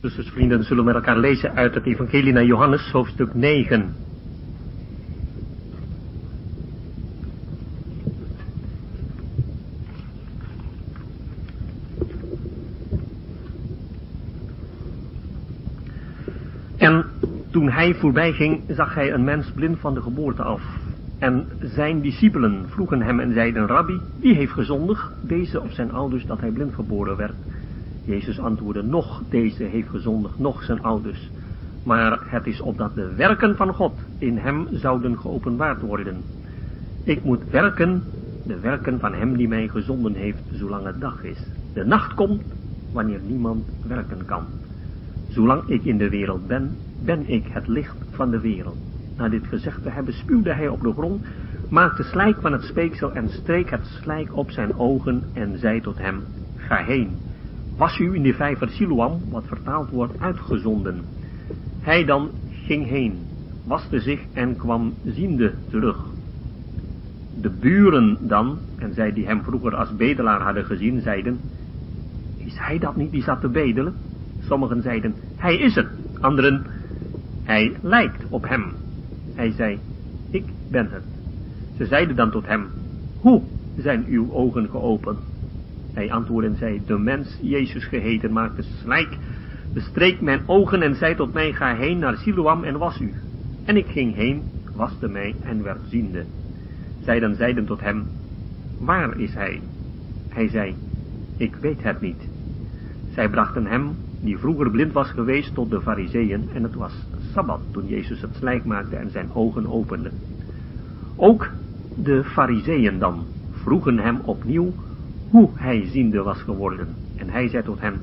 Dus vrienden zullen met elkaar lezen uit het Evangelie naar Johannes, hoofdstuk 9. En toen hij voorbij ging, zag hij een mens blind van de geboorte af. En zijn discipelen vroegen hem en zeiden, Rabbi, wie heeft gezondigd, deze of zijn ouders, dat hij blind geboren werd? Jezus antwoordde, nog deze heeft gezondigd, nog zijn ouders. Maar het is opdat de werken van God in hem zouden geopenbaard worden. Ik moet werken, de werken van hem die mij gezonden heeft, zolang het dag is. De nacht komt, wanneer niemand werken kan. Zolang ik in de wereld ben, ben ik het licht van de wereld. Na dit gezegd te hebben, spuwde hij op de grond, maakte slijk van het speeksel en streek het slijk op zijn ogen en zei tot hem, ga heen, was u in de vijver Siloam, wat vertaald wordt, uitgezonden. Hij dan ging heen, waste zich en kwam ziende terug. De buren dan, en zij die hem vroeger als bedelaar hadden gezien, zeiden, is hij dat niet die zat te bedelen? Sommigen zeiden, hij is het. Anderen, hij lijkt op hem. Hij zei, ik ben het. Ze zeiden dan tot hem, hoe zijn uw ogen geopend? Hij antwoordde en zei, de mens, Jezus geheten, maakte slijk, bestreek mijn ogen en zei tot mij, ga heen naar Siloam en was u. En ik ging heen, waste mij en werd ziende. Zij dan zeiden tot hem, waar is hij? Hij zei, ik weet het niet. Zij brachten hem, die vroeger blind was geweest, tot de fariseeën en het was Sabbat toen Jezus het slijk maakte en zijn ogen opende. Ook de fariseeën dan vroegen hem opnieuw hoe hij ziende was geworden. En hij zei tot hem,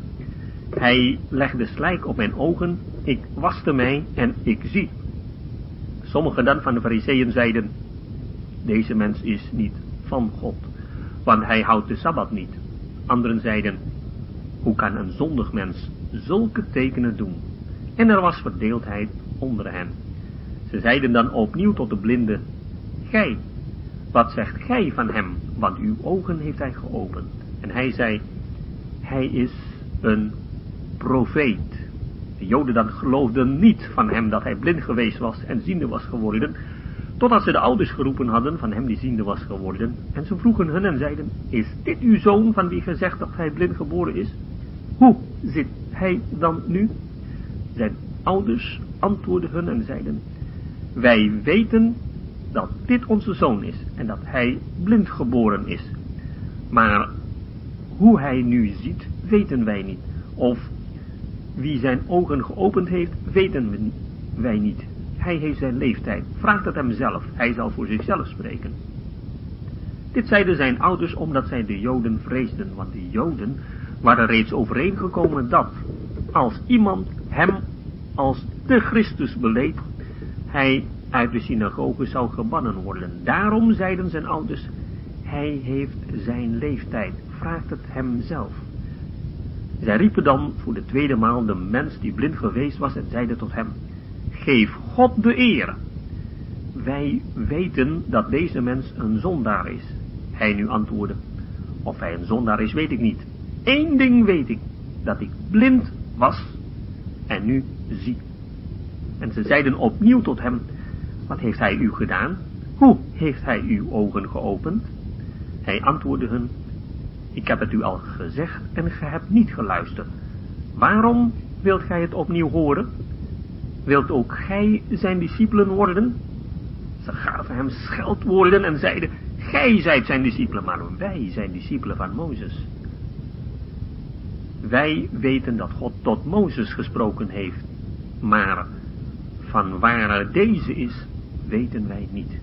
hij legde slijk op mijn ogen, ik waste mij en ik zie. Sommigen dan van de fariseeën zeiden, deze mens is niet van God, want hij houdt de Sabbat niet. Anderen zeiden, hoe kan een zondig mens zulke tekenen doen? En er was verdeeldheid onder hen. Ze zeiden dan opnieuw tot de blinde, gij, wat zegt gij van hem, want uw ogen heeft hij geopend. En hij zei, hij is een profeet. De joden dan geloofden niet van hem dat hij blind geweest was en ziende was geworden, totdat ze de ouders geroepen hadden van hem die ziende was geworden. En ze vroegen hun en zeiden, is dit uw zoon van wie gezegd dat hij blind geboren is? Hoe zit hij dan nu? Zijn ouders antwoordden hun en zeiden, wij weten dat dit onze zoon is en dat hij blind geboren is. Maar hoe hij nu ziet, weten wij niet. Of wie zijn ogen geopend heeft, weten wij niet. Hij heeft zijn leeftijd. Vraagt het hem zelf. Hij zal voor zichzelf spreken. Dit zeiden zijn ouders omdat zij de Joden vreesden, want de Joden waren reeds overeengekomen dat als iemand hem als de Christus beleed, hij uit de synagoge zou gebannen worden. Daarom zeiden zijn ouders, hij heeft zijn leeftijd, vraagt het hem zelf. Zij riepen dan voor de tweede maal de mens die blind geweest was en zeiden tot hem, geef God de eer. Wij weten dat deze mens een zondaar is. Hij nu antwoordde, of hij een zondaar is weet ik niet. Eén ding weet ik, dat ik blind was en nu zie. En ze zeiden opnieuw tot hem, wat heeft hij u gedaan? Hoe heeft hij uw ogen geopend? Hij antwoordde hun, ik heb het u al gezegd en gij hebt niet geluisterd. Waarom wilt gij het opnieuw horen? Wilt ook gij zijn discipelen worden? Ze gaven hem scheldwoorden en zeiden, gij zijt zijn discipelen, maar wij zijn discipelen van Mozes. Wij weten dat God tot Mozes gesproken heeft, maar van waar deze is, weten wij niet.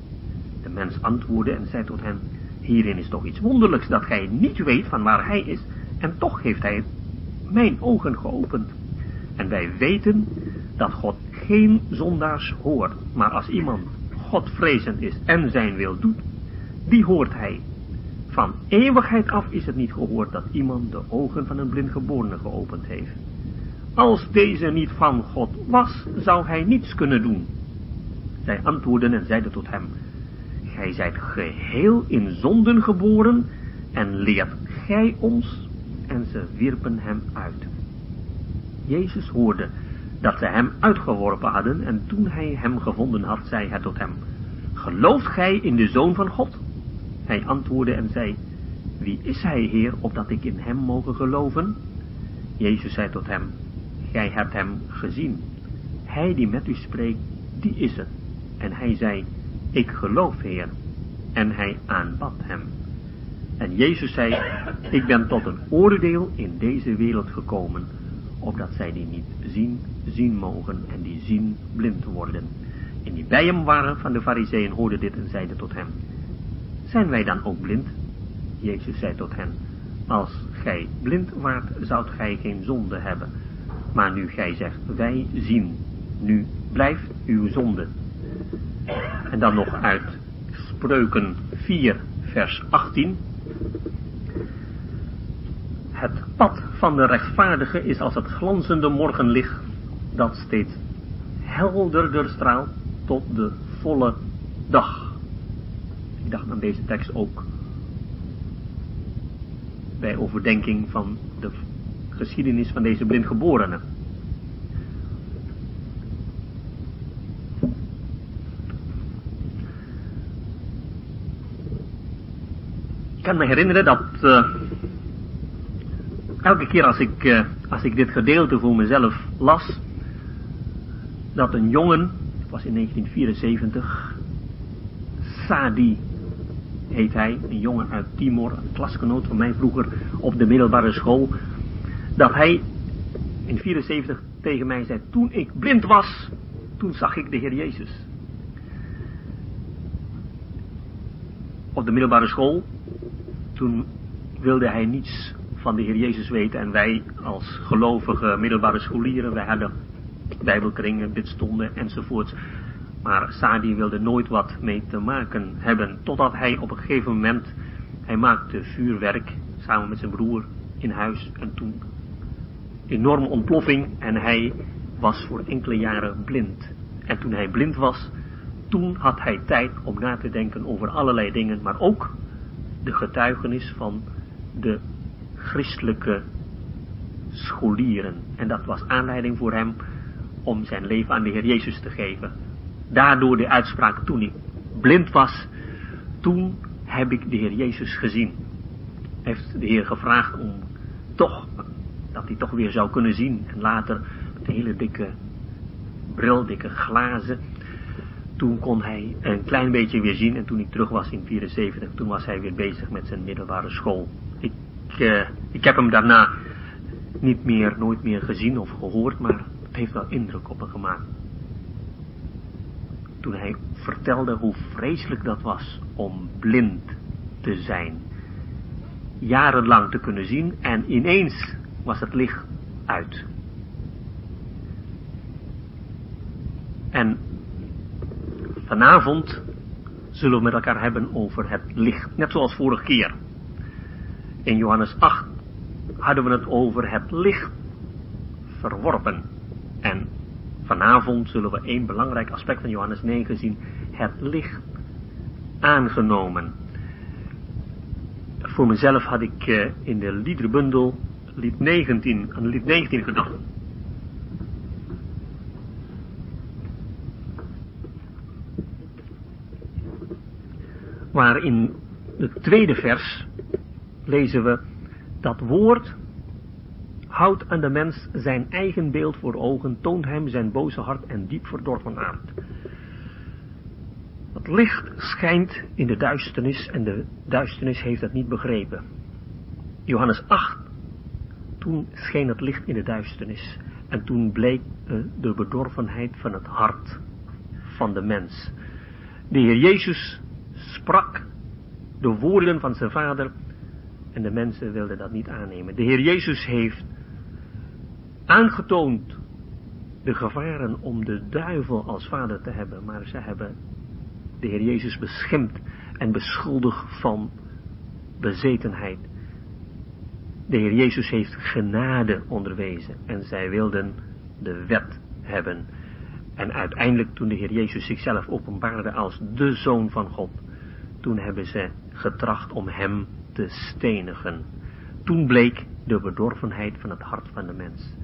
De mens antwoordde en zei tot hem, hierin is toch iets wonderlijks dat gij niet weet van waar hij is, en toch heeft hij mijn ogen geopend. En wij weten dat God geen zondaars hoort, maar als iemand Godvrezend is en zijn wil doet, die hoort hij. Van eeuwigheid af is het niet gehoord dat iemand de ogen van een blindgeborene geopend heeft. Als deze niet van God was, zou hij niets kunnen doen. Zij antwoordden en zeiden tot hem, Gij zijt geheel in zonden geboren en leert gij ons? En ze wierpen hem uit. Jezus hoorde dat zij hem uitgeworpen hadden en toen hij hem gevonden had, zei hij tot hem, gelooft gij in de Zoon van God? Hij antwoordde en zei, wie is hij, Heer, opdat ik in hem mogen geloven? Jezus zei tot hem, gij hebt hem gezien. Hij die met u spreekt, die is het. En hij zei, ik geloof, Heer. En hij aanbad hem. En Jezus zei, ik ben tot een oordeel in deze wereld gekomen, opdat zij die niet zien, zien mogen en die zien blind worden. En die bij hem waren van de fariseeën hoorden dit en zeiden tot hem, zijn wij dan ook blind? Jezus zei tot hen, als gij blind waart, zoudt gij geen zonde hebben. Maar nu gij zegt, wij zien, nu blijft uw zonde. En dan nog uit Spreuken 4, vers 18. Het pad van de rechtvaardige is als het glanzende morgenlicht dat steeds helderder straalt tot de volle dag. Ik dacht aan deze tekst ook bij overdenking van de geschiedenis van deze blindgeborene. Kan me herinneren dat uh, elke keer als ik, uh, als ik dit gedeelte voor mezelf las, dat een jongen, het was in 1974, Sadi heet hij, een jongen uit Timor, een klasgenoot van mij vroeger op de middelbare school, dat hij in 74 tegen mij zei, toen ik blind was, toen zag ik de Heer Jezus. Op de middelbare school, toen wilde hij niets van de Heer Jezus weten en wij als gelovige middelbare scholieren, wij hadden bijbelkringen, bidstonden enzovoorts. Maar Sadi wilde nooit wat mee te maken hebben, totdat hij op een gegeven moment, hij maakte vuurwerk samen met zijn broer in huis en toen enorme ontploffing en hij was voor enkele jaren blind. En toen hij blind was, toen had hij tijd om na te denken over allerlei dingen, maar ook de getuigenis van de christelijke scholieren. En dat was aanleiding voor hem om zijn leven aan de Heer Jezus te geven daardoor de uitspraak toen ik blind was, toen heb ik de Heer Jezus gezien. Heeft de Heer gevraagd om toch, dat hij toch weer zou kunnen zien. En later met een hele dikke bril, dikke glazen. Toen kon hij een klein beetje weer zien. En toen ik terug was in 74, toen was hij weer bezig met zijn middelbare school. Ik, uh, ik heb hem daarna niet meer, nooit meer gezien of gehoord, maar het heeft wel indruk op me gemaakt toen hij vertelde hoe vreselijk dat was om blind te zijn. Jarenlang te kunnen zien en ineens was het licht uit. En vanavond zullen we met elkaar hebben over het licht, net zoals vorige keer. In Johannes 8 hadden we het over het licht verworpen. En Vanavond zullen we één belangrijk aspect van Johannes 9 zien. Het licht aangenomen. Voor mezelf had ik uh, in de liederbundel lied 19, aan lied 19 gedacht. Waar in het tweede vers lezen we dat woord houdt aan de mens zijn eigen beeld voor ogen, toont hem zijn boze hart en diep verdorven aard. Het licht schijnt in de duisternis en de duisternis heeft het niet begrepen. Johannes 8, toen scheen het licht in de duisternis en toen bleek de bedorvenheid van het hart van de mens. De Heer Jezus sprak de woorden van zijn vader en de mensen wilden dat niet aannemen. De Heer Jezus heeft aangetoond de gevaren om de duivel als vader te hebben, maar ze hebben de Heer Jezus beschimpt en beschuldigd van bezetenheid. De Heer Jezus heeft genade onderwezen en zij wilden de wet hebben. En uiteindelijk toen de Heer Jezus zichzelf openbaarde als de Zoon van God, toen hebben ze getracht om hem te stenigen. Toen bleek de bedorvenheid van het hart van de mens.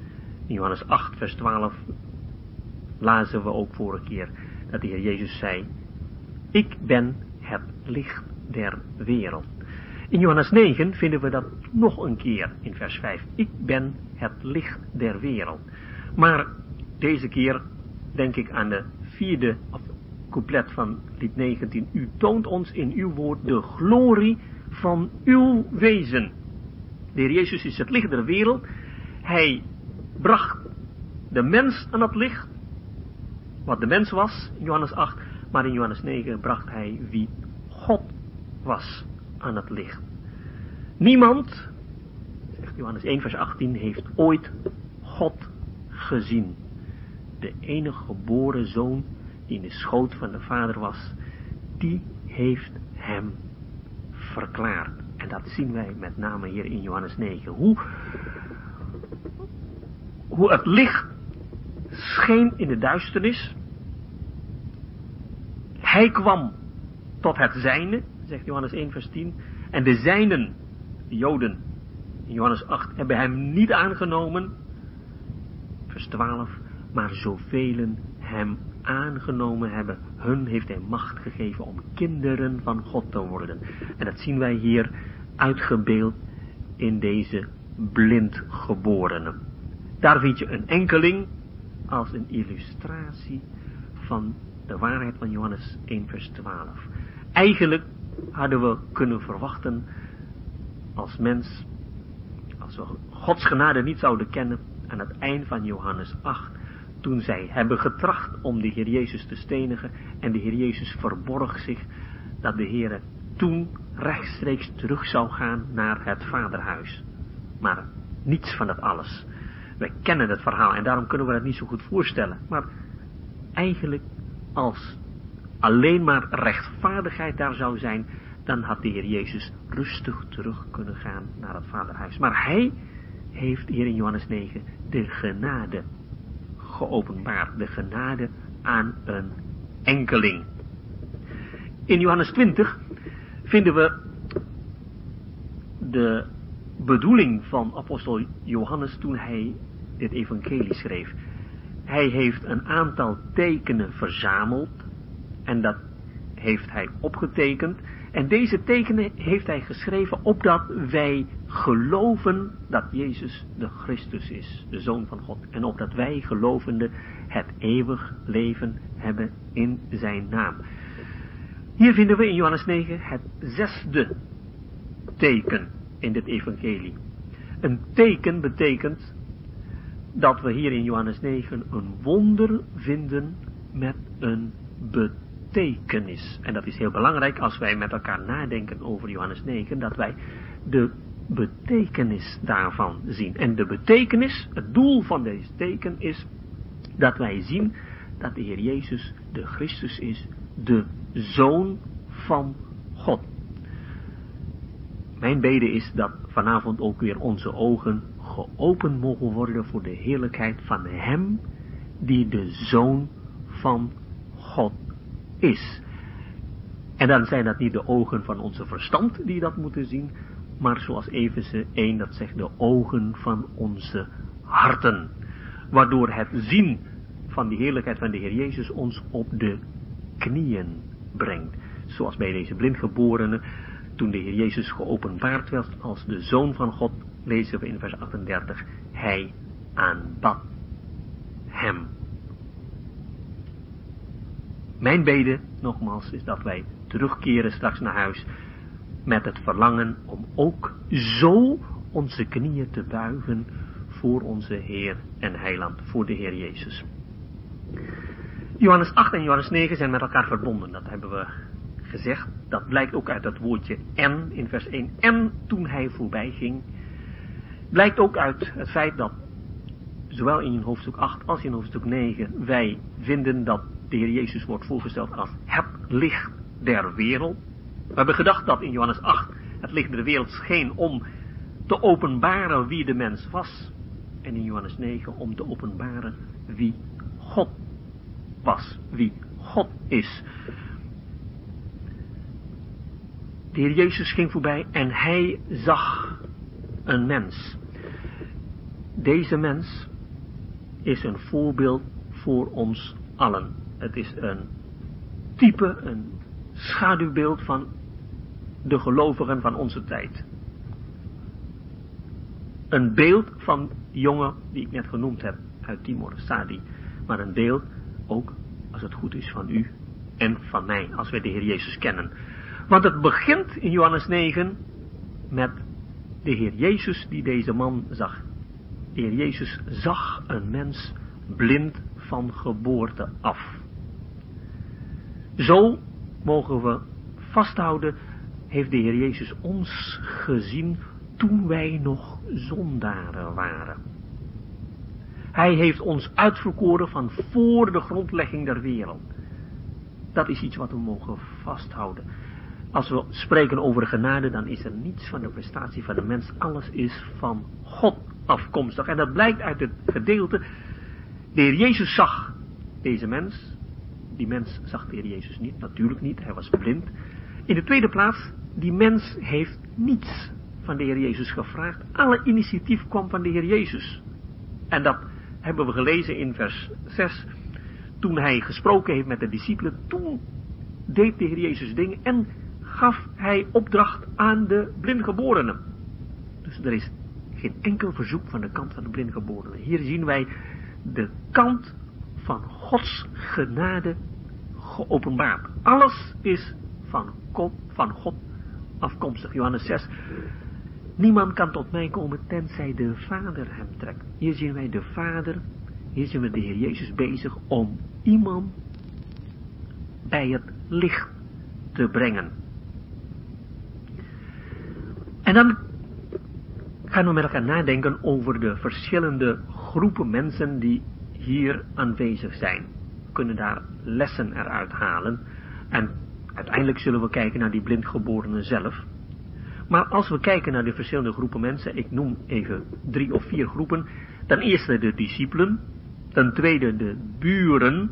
In Johannes 8, vers 12 lazen we ook vorige keer dat de Heer Jezus zei, ik ben het licht der wereld. In Johannes 9 vinden we dat nog een keer in vers 5. Ik ben het licht der wereld. Maar deze keer denk ik aan de vierde couplet van lied 19. U toont ons in uw woord de glorie van uw wezen. De Heer Jezus is het licht der wereld. Hij bracht de mens aan het licht. Wat de mens was in Johannes 8. Maar in Johannes 9 bracht hij wie God was aan het licht. Niemand, zegt Johannes 1 vers 18, heeft ooit God gezien. De enige geboren zoon die in de schoot van de vader was, die heeft hem verklaard. En dat zien wij met name hier in Johannes 9. Hoe, hoe het licht scheen in de duisternis. Hij kwam tot het zijne, zegt Johannes 1 vers 10. En de zijnen, de Joden, in Johannes 8, hebben hem niet aangenomen. Vers 12. Maar zoveel hem aangenomen hebben, hun heeft hij macht gegeven om kinderen van God te worden. En dat zien wij hier uitgebeeld in deze blindgeborenen. Daar vind je een enkeling als een illustratie van de waarheid van Johannes 1 vers 12. Eigenlijk hadden we kunnen verwachten als mens, als we Gods genade niet zouden kennen, aan het eind van Johannes 8, toen zij hebben getracht om de Heer Jezus te stenigen en de Heer Jezus verborg zich, dat de Heer toen rechtstreeks terug zou gaan naar het vaderhuis. Maar niets van dat alles. Wij kennen het verhaal en daarom kunnen we het niet zo goed voorstellen. Maar eigenlijk als alleen maar rechtvaardigheid daar zou zijn, dan had de Heer Jezus rustig terug kunnen gaan naar het vaderhuis. Maar hij heeft hier in Johannes 9 de genade De genade aan een enkeling. In Johannes 20 vinden we de bedoeling van apostel Johannes toen hij dit evangelie schreef. Hij heeft een aantal tekenen verzameld en dat heeft hij opgetekend. En deze tekenen heeft hij geschreven opdat wij geloven dat Jezus de Christus is, de Zoon van God. En opdat wij gelovende het eeuwig leven hebben in zijn naam. Hier vinden we in Johannes 9 het zesde teken in dit evangelie. Een teken betekent dat we hier in Johannes 9 een wonder vinden met een betekenis. En dat is heel belangrijk als wij met elkaar nadenken over Johannes 9, dat wij de betekenis daarvan zien. En de betekenis, het doel van deze teken is dat wij zien dat de Heer Jezus de Christus is, de Zoon van God. Mijn bede is dat vanavond ook weer onze ogen geopend mogen worden voor de heerlijkheid van Hem die de Zoon van God is. En dan zijn dat niet de ogen van onze verstand die dat moeten zien, maar zoals Efeze 1 dat zegt, de ogen van onze harten. Waardoor het zien van die heerlijkheid van de Heer Jezus ons op de knieën brengt. Zoals bij deze blindgeborene, toen de Heer Jezus geopenbaard werd als de Zoon van God, lezen we in vers 38, hij aanbad hem. Mijn bede, nogmaals, is dat wij terugkeren straks naar huis met het verlangen om ook zo onze knieën te buigen voor onze Heer en Heiland, voor de Heer Jezus. Johannes 8 en Johannes 9 zijn met elkaar verbonden, dat hebben we gezegd. Dat blijkt ook uit het woordje en in vers 1. En toen hij voorbij ging, blijkt ook uit het feit dat zowel in hoofdstuk 8 als in hoofdstuk 9 wij vinden dat de Heer Jezus wordt voorgesteld als het licht der wereld. We hebben gedacht dat in Johannes 8 het licht der wereld scheen om te openbaren wie de mens was. En in Johannes 9 om te openbaren wie God was, wie God is. De Heer Jezus ging voorbij en hij zag een mens. Deze mens is een voorbeeld voor ons allen. Het is een type, een schaduwbeeld van de gelovigen van onze tijd. Een beeld van de jongen die ik net genoemd heb uit Timor Sadi. Maar een beeld ook, als het goed is, van u en van mij, als wij de Heer Jezus kennen. Want het begint in Johannes 9 met de Heer Jezus die deze man zag. De Heer Jezus zag een mens blind van geboorte af. Zo mogen we vasthouden, heeft de Heer Jezus ons gezien toen wij nog zondaren waren. Hij heeft ons uitverkoren van voor de grondlegging der wereld. Dat is iets wat we mogen vasthouden. Als we spreken over genade, dan is er niets van de prestatie van de mens. Alles is van God afkomstig. En dat blijkt uit het gedeelte. De Heer Jezus zag deze mens. Die mens zag de Heer Jezus niet, natuurlijk niet. Hij was blind. In de tweede plaats, die mens heeft niets van de Heer Jezus gevraagd. Alle initiatief kwam van de Heer Jezus. En dat hebben we gelezen in vers 6. Toen hij gesproken heeft met de discipelen, toen deed de Heer Jezus dingen en gaf hij opdracht aan de blindgeborenen. Dus er is geen enkel verzoek van de kant van de blindgeborenen. Hier zien wij de kant van Gods genade Alles is van God, van God afkomstig. Johannes 6. Niemand kan tot mij komen tenzij de Vader hem trekt. Hier zien wij de Vader, hier zien we de Heer Jezus bezig om iemand bij het licht te brengen. En dan gaan we met elkaar nadenken over de verschillende groepen mensen die hier aanwezig zijn. Kunnen daar lessen eruit halen. En uiteindelijk zullen we kijken naar die blindgeborenen zelf. Maar als we kijken naar de verschillende groepen mensen, ik noem even drie of vier groepen. Ten eerste de discipelen, ten tweede de buren,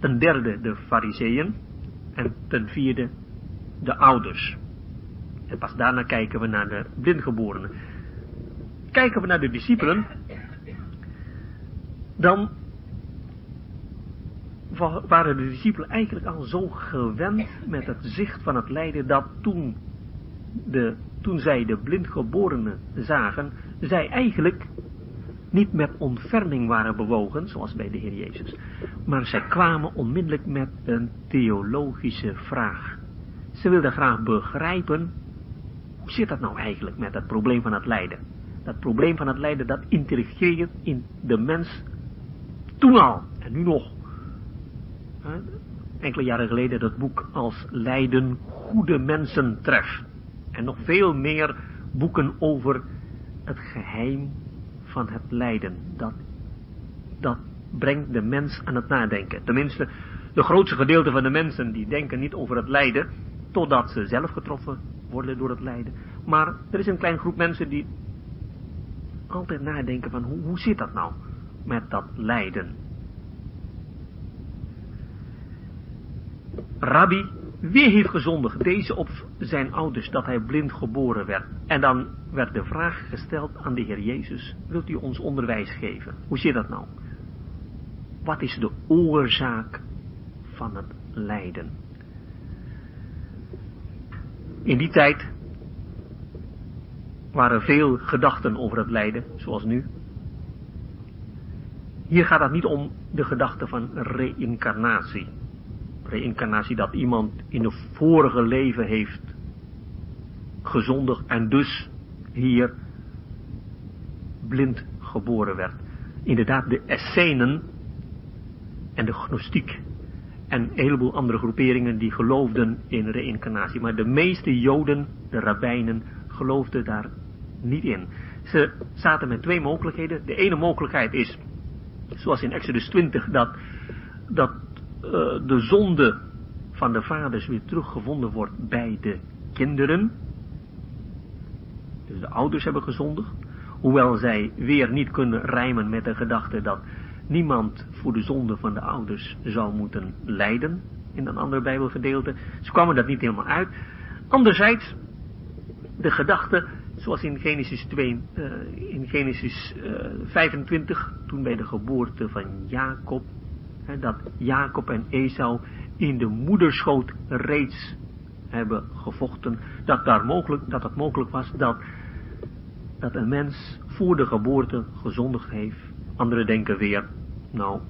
ten derde de fariseeën en ten vierde de ouders. En pas daarna kijken we naar de blindgeborenen. Kijken we naar de discipelen, dan waren de discipelen eigenlijk al zo gewend met het zicht van het lijden dat toen, de, toen zij de blindgeborenen zagen, zij eigenlijk niet met ontferming waren bewogen, zoals bij de Heer Jezus, maar zij kwamen onmiddellijk met een theologische vraag. Ze wilden graag begrijpen hoe zit dat nou eigenlijk met dat probleem van het lijden? Dat probleem van het lijden, dat integreert in de mens toen al en nu nog. Enkele jaren geleden dat boek als lijden goede mensen treft. En nog veel meer boeken over het geheim van het lijden. Dat, dat brengt de mens aan het nadenken. Tenminste, de grootste gedeelte van de mensen die denken niet over het lijden, totdat ze zelf getroffen worden door het lijden. Maar er is een klein groep mensen die altijd nadenken van hoe, hoe zit dat nou met dat lijden. Rabbi, wie heeft gezondigd? Deze op zijn ouders, dat hij blind geboren werd. En dan werd de vraag gesteld aan de Heer Jezus, wilt u ons onderwijs geven? Hoe zit dat nou? Wat is de oorzaak van het lijden? In die tijd waren veel gedachten over het lijden, zoals nu. Hier gaat het niet om de gedachte van reïncarnatie. Reïncarnatie dat iemand in een vorige leven heeft gezondigd en dus hier blind geboren werd. Inderdaad, de Essenen en de gnostiek en een heleboel andere groeperingen die geloofden in reïncarnatie. Maar de meeste joden, de rabbijnen, geloofden daar niet in. Ze zaten met twee mogelijkheden. De ene mogelijkheid is, zoals in Exodus 20, dat, dat de zonde van de vaders weer teruggevonden wordt bij de kinderen. Dus de ouders hebben gezondigd. Hoewel zij weer niet kunnen rijmen met de gedachte dat niemand voor de zonde van de ouders zou moeten lijden. In een ander bijbelgedeelte. Ze kwamen dat niet helemaal uit. Anderzijds, de gedachte, zoals in Genesis 2, uh, in Genesis uh, 25, toen bij de geboorte van Jacob, dat Jacob en Esau in de moederschoot reeds hebben gevochten, dat, daar mogelijk, dat het mogelijk was dat, dat een mens voor de geboorte gezondigd heeft. Anderen denken weer, nou,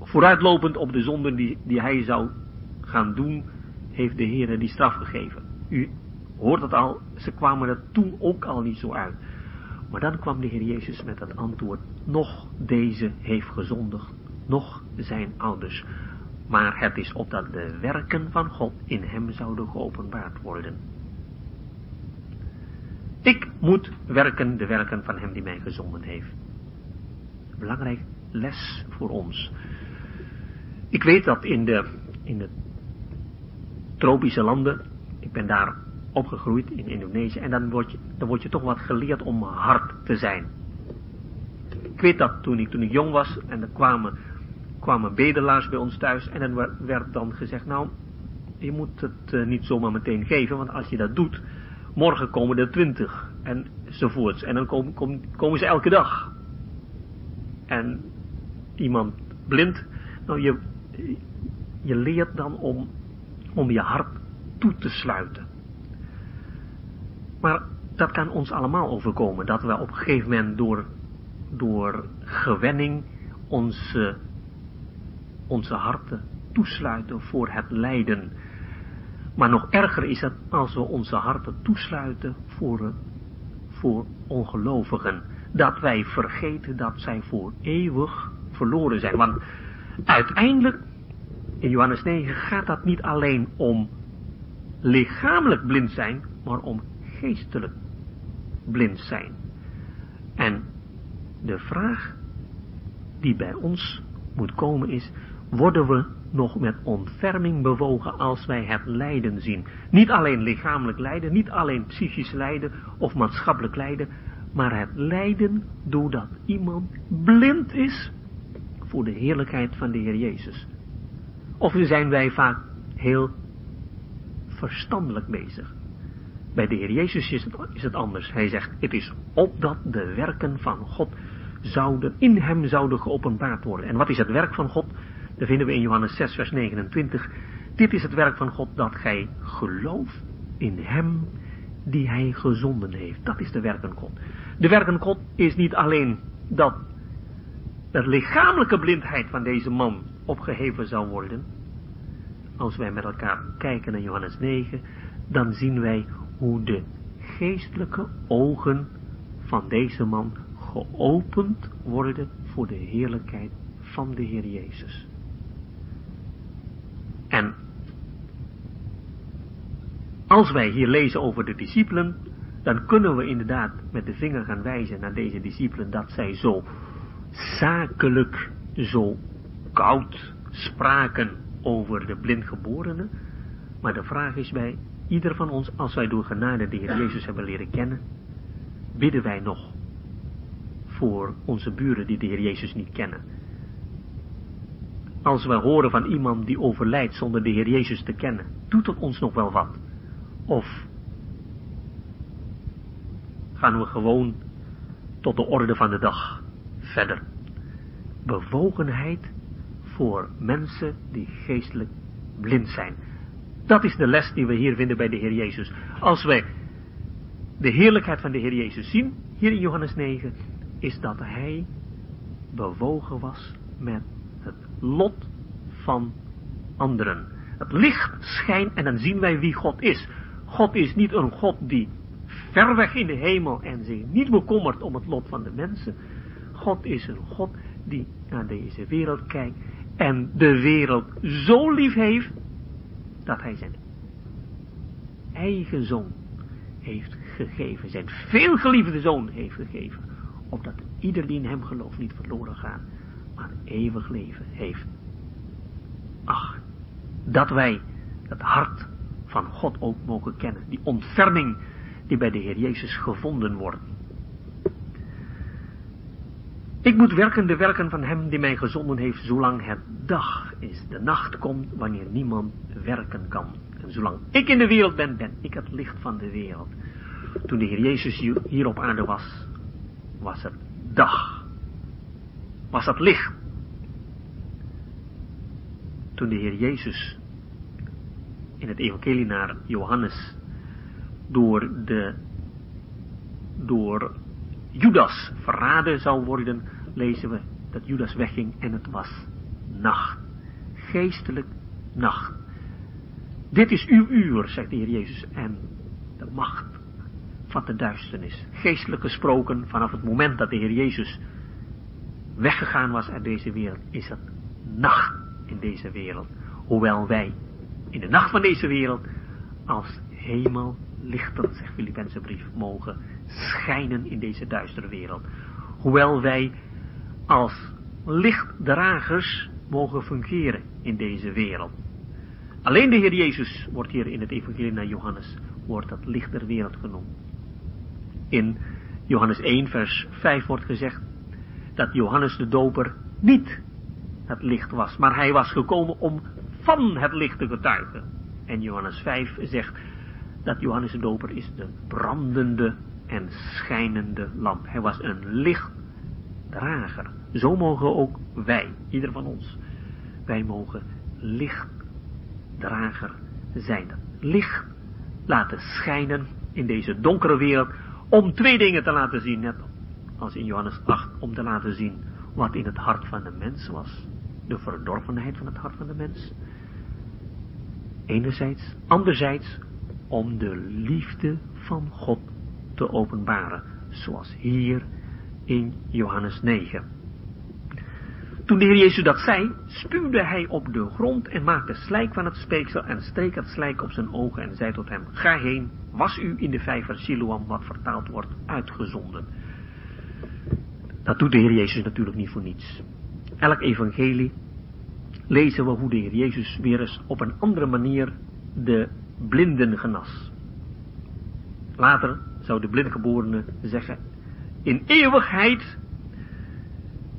vooruitlopend op de zonden die, die hij zou gaan doen, heeft de Heer die straf gegeven. U hoort het al, ze kwamen er toen ook al niet zo uit. Maar dan kwam de Heer Jezus met het antwoord, nog deze heeft gezondigd, nog zijn ouders. Maar het is opdat de werken van God in hem zouden geopenbaard worden. Ik moet werken de werken van hem die mij gezonden heeft. Belangrijk les voor ons. Ik weet dat in de, in de tropische landen, ik ben daar opgegroeid in Indonesië, en dan word je, dan word je toch wat geleerd om hard te zijn. Ik weet dat toen ik, toen ik jong was en er kwamen, kwamen bedelaars bij ons thuis en dan werd dan gezegd, nou, je moet het uh, niet zomaar meteen geven, want als je dat doet, morgen komen er twintig enzovoorts. En dan komen ze elke dag. En iemand blind, nou je, je leert dan om, om je hart toe te sluiten. Maar dat kan ons allemaal overkomen, dat we op een gegeven moment door, door gewenning onze, onze harten toesluiten voor het lijden. Maar nog erger is het als we onze harten toesluiten voor, voor ongelovigen. Dat wij vergeten dat zij voor eeuwig verloren zijn. Want uiteindelijk, in Johannes 9, gaat dat niet alleen om lichamelijk blind zijn, maar om geestelijk blind zijn. En de vraag die bij ons moet komen is, worden we nog met ontferming bewogen als wij het lijden zien. Niet alleen lichamelijk lijden, niet alleen psychisch lijden of maatschappelijk lijden, maar het lijden doordat iemand blind is voor de heerlijkheid van de Heer Jezus. Of zijn wij vaak heel verstandelijk bezig. Bij de Heer Jezus is het, is het anders. Hij zegt, het is opdat de werken van God zouden, in hem zouden geopenbaard worden. En wat is het werk van God? Dat vinden we in Johannes 6 vers 29. Dit is het werk van God dat gij gelooft in hem die hij gezonden heeft. Dat is de werken God. De werken God is niet alleen dat de lichamelijke blindheid van deze man opgeheven zou worden. Als wij met elkaar kijken naar Johannes 9, dan zien wij hoe de geestelijke ogen van deze man geopend worden voor de heerlijkheid van de Heer Jezus. En als wij hier lezen over de discipelen, dan kunnen we inderdaad met de vinger gaan wijzen naar deze discipelen dat zij zo zakelijk, zo koud spraken over de blindgeborenen. Maar de vraag is bij ieder van ons, als wij door genade de Heer Jezus hebben leren kennen, bidden wij nog voor onze buren die de Heer Jezus niet kennen. Als we horen van iemand die overlijdt zonder de Heer Jezus te kennen, doet het ons nog wel wat? Of gaan we gewoon tot de orde van de dag verder? Bewogenheid voor mensen die geestelijk blind zijn. Dat is de les die we hier vinden bij de Heer Jezus. Als wij de heerlijkheid van de Heer Jezus zien, hier in Johannes 9, is dat hij bewogen was met lot van anderen. Het licht schijnt en dan zien wij wie God is. God is niet een God die ver weg in de hemel en zich niet bekommert om het lot van de mensen. God is een God die naar deze wereld kijkt en de wereld zo lief heeft dat hij zijn eigen zoon heeft gegeven. Zijn veelgeliefde zoon heeft gegeven. Opdat ieder die in hem gelooft niet verloren gaat, maar eeuwig leven heeft. Ach, dat wij het hart van God ook mogen kennen. Die ontferming die bij de Heer Jezus gevonden wordt. Ik moet werken de werken van hem die mij gezonden heeft, zolang het dag is. De nacht komt wanneer niemand werken kan. En zolang ik in de wereld ben, ben ik het licht van de wereld. Toen de Heer Jezus hier op aarde was, was het dag. Was het licht. Toen de Heer Jezus in het evangelie naar Johannes door de door Judas verraden zou worden, lezen we dat Judas wegging en het was nacht. Geestelijk nacht. Dit is uw uur, zegt de Heer Jezus, en de macht van de duisternis. Geestelijk gesproken, vanaf het moment dat de Heer Jezus weggegaan was uit deze wereld, is het nacht in deze wereld. Hoewel wij in de nacht van deze wereld als hemel lichten, zegt Filippense brief, mogen schijnen in deze duistere wereld. Hoewel wij als lichtdragers mogen fungeren in deze wereld. Alleen de Heer Jezus wordt hier in het evangelie naar Johannes, wordt dat licht der wereld genoemd. In Johannes 1 vers 5 wordt gezegd dat Johannes de doper niet het licht was, maar hij was gekomen om van het licht te getuigen. En Johannes 5 zegt dat Johannes de doper is de brandende en schijnende lamp. Hij was een lichtdrager. Zo mogen ook wij, ieder van ons, wij mogen lichtdrager zijn. Licht laten schijnen in deze donkere wereld om twee dingen te laten zien, als in Johannes 8, om te laten zien wat in het hart van de mens was. De verdorvenheid van het hart van de mens. Enerzijds. Anderzijds om de liefde van God te openbaren, zoals hier in Johannes 9. Toen de Heer Jezus dat zei, spuwde hij op de grond en maakte slijk van het speeksel en streek het slijk op zijn ogen en zei tot hem, ga heen, was u in de vijver Siloam, wat vertaald wordt, uitgezonden. Dat doet de Heer Jezus natuurlijk niet voor niets. Elk evangelie lezen we hoe de Heer Jezus weer eens op een andere manier de blinden genas. Later zou de blindgeborene zeggen, in eeuwigheid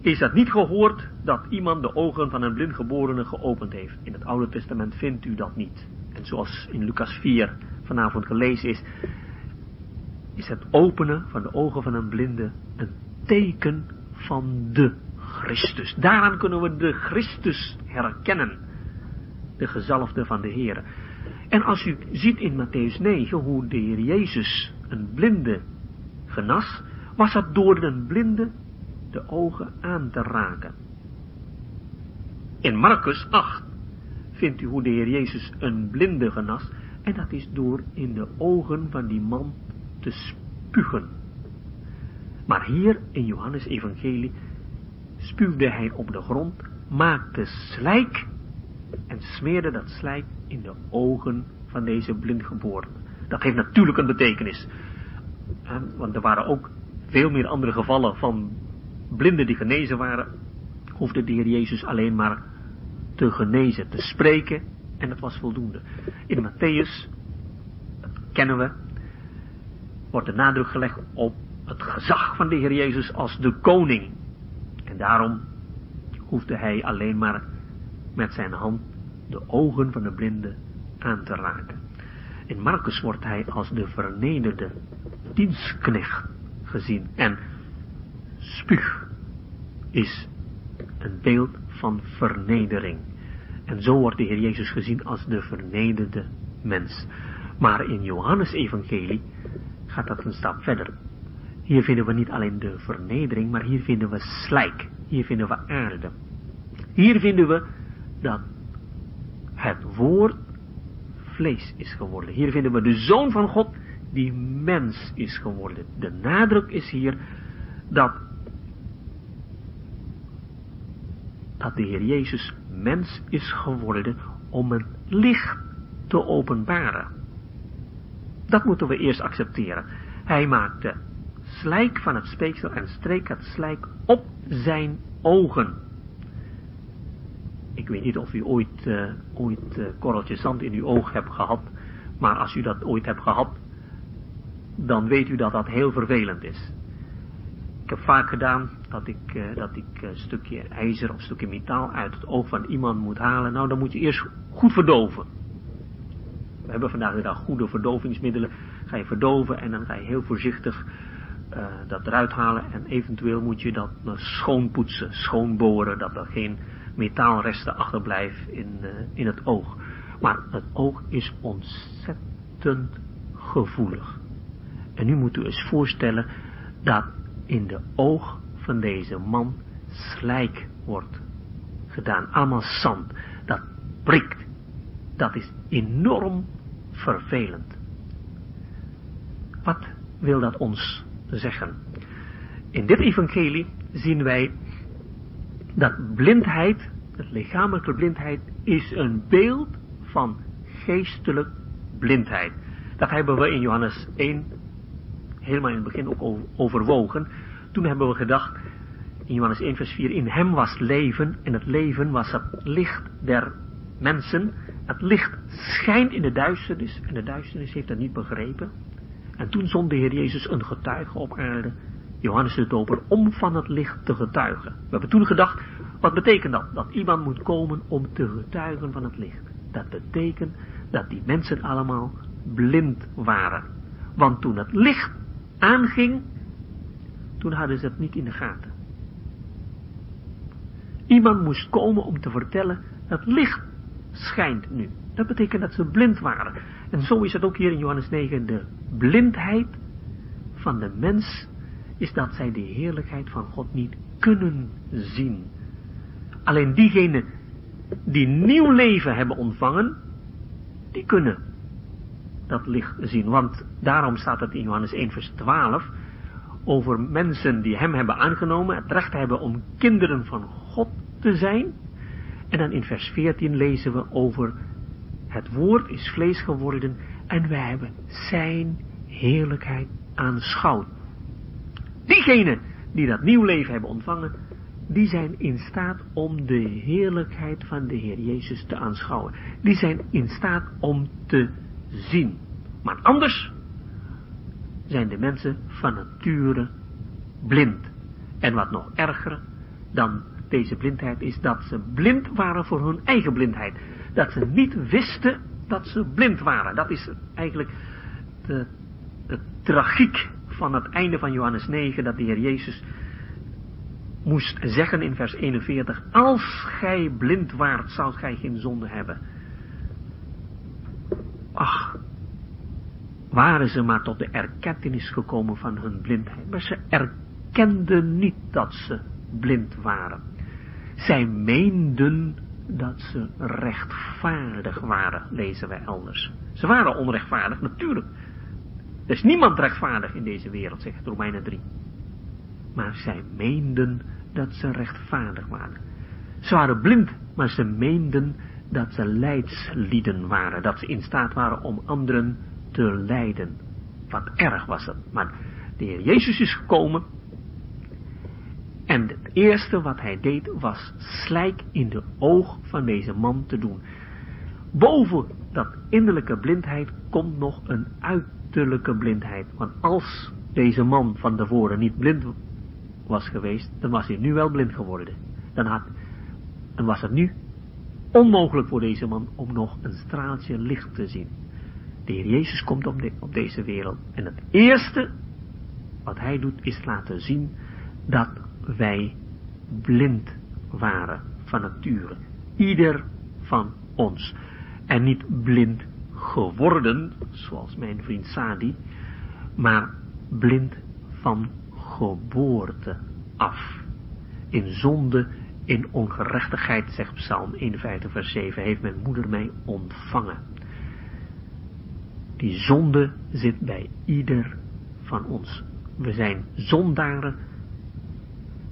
is dat niet gehoord dat iemand de ogen van een blindgeborene geopend heeft. In het Oude Testament vindt u dat niet. En zoals in Lucas 4 vanavond gelezen is, is het openen van de ogen van een blinde teken van de Christus. Daaraan kunnen we de Christus herkennen. De gezalfde van de Heer. En als u ziet in Matthäus 9 hoe de Heer Jezus een blinde genas, was dat door een blinde de ogen aan te raken. In Marcus 8 vindt u hoe de Heer Jezus een blinde genas, en dat is door in de ogen van die man te spugen. Maar hier in Johannes Evangelie spuwde hij op de grond, maakte slijk en smeerde dat slijk in de ogen van deze blindgeborene. Dat heeft natuurlijk een betekenis. Want er waren ook veel meer andere gevallen van blinden die genezen waren. Hoefde de Heer Jezus alleen maar te genezen, te spreken en dat was voldoende. In Matthäus, dat kennen we, wordt de nadruk gelegd op het gezag van de Heer Jezus als de koning. En daarom hoefde hij alleen maar met zijn hand de ogen van de blinde aan te raken. In Marcus wordt hij als de vernederde dienstknecht gezien. En spuug is een beeld van vernedering. En zo wordt de Heer Jezus gezien als de vernederde mens. Maar in Johannes evangelie gaat dat een stap verder. Hier vinden we niet alleen de vernedering, maar hier vinden we slijk. Hier vinden we aarde. Hier vinden we dat het woord vlees is geworden. Hier vinden we de Zoon van God die mens is geworden. De nadruk is hier dat, dat de Heer Jezus mens is geworden om een licht te openbaren. Dat moeten we eerst accepteren. Hij maakte slijk van het speeksel en streek het slijk op zijn ogen. Ik weet niet of u ooit, uh, ooit uh, korreltjes zand in uw oog hebt gehad. Maar als u dat ooit hebt gehad, dan weet u dat dat heel vervelend is. Ik heb vaak gedaan dat ik, uh, dat ik een stukje ijzer of een stukje metaal uit het oog van iemand moet halen. Nou, dan moet je eerst goed verdoven. We hebben vandaag de dag goede verdovingsmiddelen. ga je verdoven en dan ga je heel voorzichtig uh, dat eruit halen. En eventueel moet je dat uh, schoonpoetsen, schoonboren, dat er geen metaalresten achterblijven in, uh, in het oog. Maar het oog is ontzettend gevoelig. En nu moet u eens voorstellen dat in de oog van deze man slijk wordt gedaan. Allemaal zand. Dat prikt. Dat is enorm vervelend. Wat wil dat ons zeggen? In dit evangelie zien wij dat blindheid, het lichamelijke blindheid, is een beeld van geestelijk blindheid. Dat hebben we in Johannes 1 helemaal in het begin ook overwogen. Toen hebben we gedacht, in Johannes 1 vers 4, in hem was leven en het leven was het licht der mensen. Het licht schijnt in de duisternis en de duisternis heeft dat niet begrepen. En toen zond de Heer Jezus een getuige op aarde, Johannes de Doper, om van het licht te getuigen. We hebben toen gedacht, wat betekent dat? Dat iemand moet komen om te getuigen van het licht. Dat betekent dat die mensen allemaal blind waren. Want toen het licht aanging, toen hadden ze het niet in de gaten. Iemand moest komen om te vertellen, het licht schijnt nu. Dat betekent dat ze blind waren. En zo is het ook hier in Johannes 9. De blindheid van de mens is dat zij de heerlijkheid van God niet kunnen zien. Alleen diegenen die nieuw leven hebben ontvangen, die kunnen dat licht zien. Want daarom staat het in Johannes 1 vers 12 over mensen die hem hebben aangenomen, het recht hebben om kinderen van God te zijn. En dan in vers 14 lezen we over het woord is vlees geworden en wij hebben zijn heerlijkheid aanschouwd. Diegenen die dat nieuw leven hebben ontvangen, die zijn in staat om de heerlijkheid van de Heer Jezus te aanschouwen. Die zijn in staat om te zien. Maar anders zijn de mensen van nature blind. En wat nog erger dan deze blindheid is dat ze blind waren voor hun eigen blindheid. Dat ze niet wisten dat ze blind waren. Dat is eigenlijk de, de tragiek van het einde van Johannes 9, dat de Heer Jezus moest zeggen in vers 41, als gij blind waart, zou gij geen zonde hebben. Ach, waren ze maar tot de erkentenis gekomen van hun blindheid. Maar ze erkenden niet dat ze blind waren. Zij meenden dat ze rechtvaardig waren, lezen wij elders. Ze waren onrechtvaardig, natuurlijk. Er is niemand rechtvaardig in deze wereld, zegt Romeinen 3. Maar zij meenden dat ze rechtvaardig waren. Ze waren blind, maar ze meenden dat ze leidslieden waren. Dat ze in staat waren om anderen te leiden. Wat erg was het. Maar de Heer Jezus is gekomen. En het eerste wat hij deed was slijk in de oog van deze man te doen. Boven dat innerlijke blindheid komt nog een uiterlijke blindheid. Want als deze man van tevoren niet blind was geweest, dan was hij nu wel blind geworden. Dan, had, was het nu onmogelijk voor deze man om nog een straaltje licht te zien. De Heer Jezus komt op, op deze wereld. En het eerste wat hij doet is laten zien dat wij blind waren van nature. Ieder van ons. En niet blind geworden, zoals mijn vriend Sadi, maar blind van geboorte af. In zonde, in ongerechtigheid, zegt Psalm 51 vers 7, heeft mijn moeder mij ontvangen. Die zonde zit bij ieder van ons. We zijn zondaren,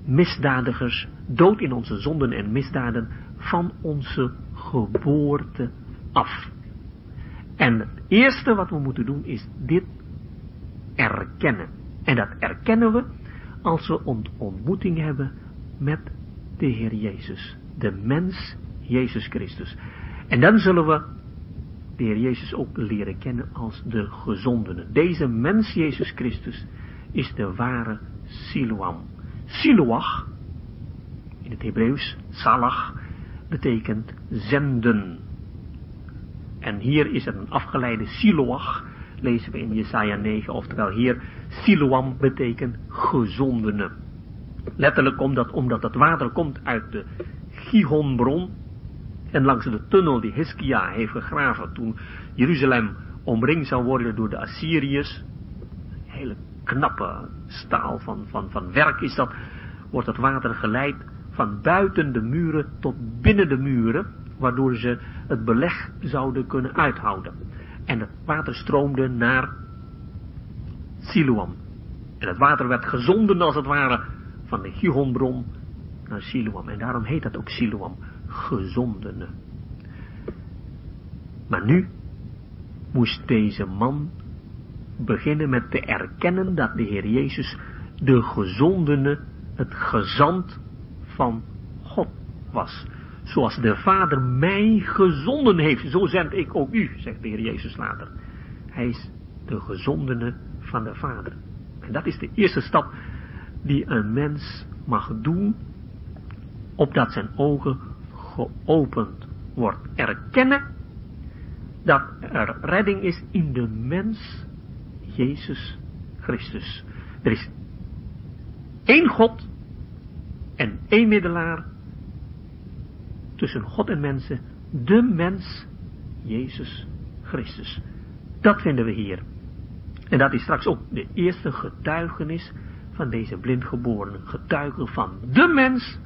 misdadigers, dood in onze zonden en misdaden van onze geboorte af. En het eerste wat we moeten doen is dit erkennen. En dat erkennen we als we een ontmoeting hebben met de Heer Jezus. De mens Jezus Christus. En dan zullen we de Heer Jezus ook leren kennen als de gezondene. Deze mens Jezus Christus is de ware Siloam. Siloach, in het Hebreeuws, Salach, betekent zenden. En hier is het een afgeleide Siloach, lezen we in Jesaja 9, oftewel hier, Siloam betekent gezondene. Letterlijk omdat, omdat het water komt uit de Gihonbron en langs de tunnel die Hiskia heeft gegraven toen Jeruzalem omringd zou worden door de Assyriërs. Hele knappe staal van, van, van werk is dat, wordt het water geleid van buiten de muren tot binnen de muren, waardoor ze het beleg zouden kunnen uithouden. En het water stroomde naar Siloam. En het water werd gezonden als het ware van de Gihonbron naar Siloam. En daarom heet dat ook Siloam, gezondene. Maar nu moest deze man beginnen met te erkennen dat de Heer Jezus de gezondene, het gezant van God was. Zoals de Vader mij gezonden heeft, zo zend ik ook u, zegt de Heer Jezus later. Hij is de gezondene van de Vader. En dat is de eerste stap die een mens mag doen, opdat zijn ogen geopend wordt. Erkennen dat er redding is in de mens Jezus Christus. Er is één God en één middelaar tussen God en mensen, de mens Jezus Christus. Dat vinden we hier. En dat is straks ook de eerste getuigenis van deze blindgeborene. Getuige van de mens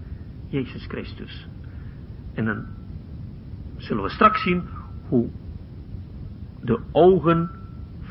Jezus Christus. En dan zullen we straks zien hoe de ogen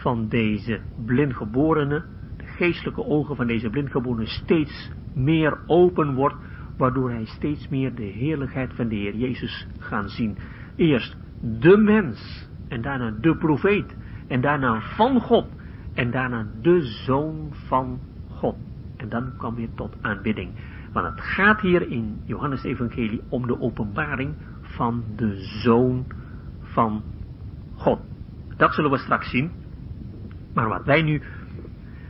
van deze blindgeborene, de geestelijke ogen van deze blindgeborene steeds meer open wordt, waardoor hij steeds meer de heerlijkheid van de Heer Jezus gaan zien. Eerst de mens, en daarna de profeet, en daarna van God, en daarna de zoon van God. En dan kwam je tot aanbidding. Want het gaat hier in Johannes Evangelie om de openbaring van de zoon van God. Dat zullen we straks zien. Maar wat wij nu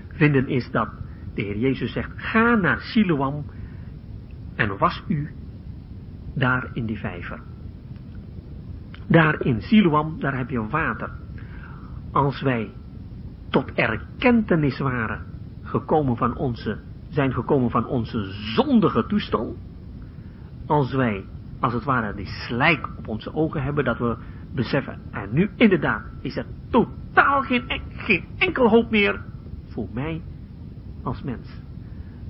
vinden is dat de Heer Jezus zegt, ga naar Siloam en was u daar in die vijver. Daar in Siloam, daar heb je water. Als wij tot erkentenis waren gekomen van onze, zijn gekomen van onze zondige toestand, als wij, als het ware, die slijk op onze ogen hebben, dat we beseffen, en nu inderdaad is er totaal geen, geen enkel hoop meer voor mij als mens.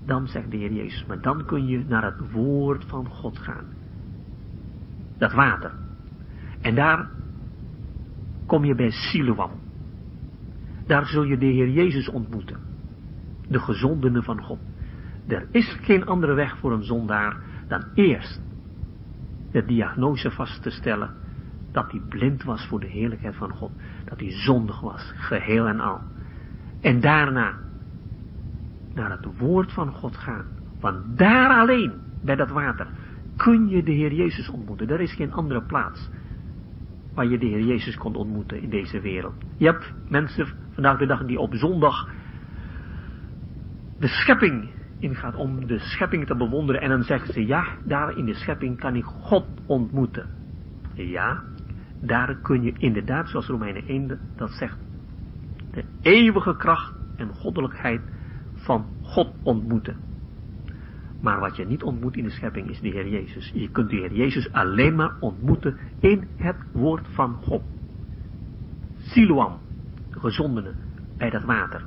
Dan zegt de Heer Jezus, maar dan kun je naar het woord van God gaan. Dat water. En daar kom je bij Siloam. Daar zul je de Heer Jezus ontmoeten. De gezondene van God. Er is geen andere weg voor een zondaar dan eerst de diagnose vast te stellen dat hij blind was voor de heerlijkheid van God. Dat hij zondig was, geheel en al. En daarna naar het woord van God gaan. Want daar alleen, bij dat water, kun je de Heer Jezus ontmoeten. Er is geen andere plaats waar je de Heer Jezus kon ontmoeten in deze wereld. Je hebt mensen vandaag de dag die op zondag de schepping ingaat om de schepping te bewonderen en dan zeggen ze, ja, daar in de schepping kan ik God ontmoeten. Ja, daar kun je inderdaad, zoals Romeinen 1 dat zegt, de eeuwige kracht en goddelijkheid van God ontmoeten. Maar wat je niet ontmoet in de schepping is de Heer Jezus. Je kunt de Heer Jezus alleen maar ontmoeten in het woord van God. Siloam, de gezondene, bij dat water.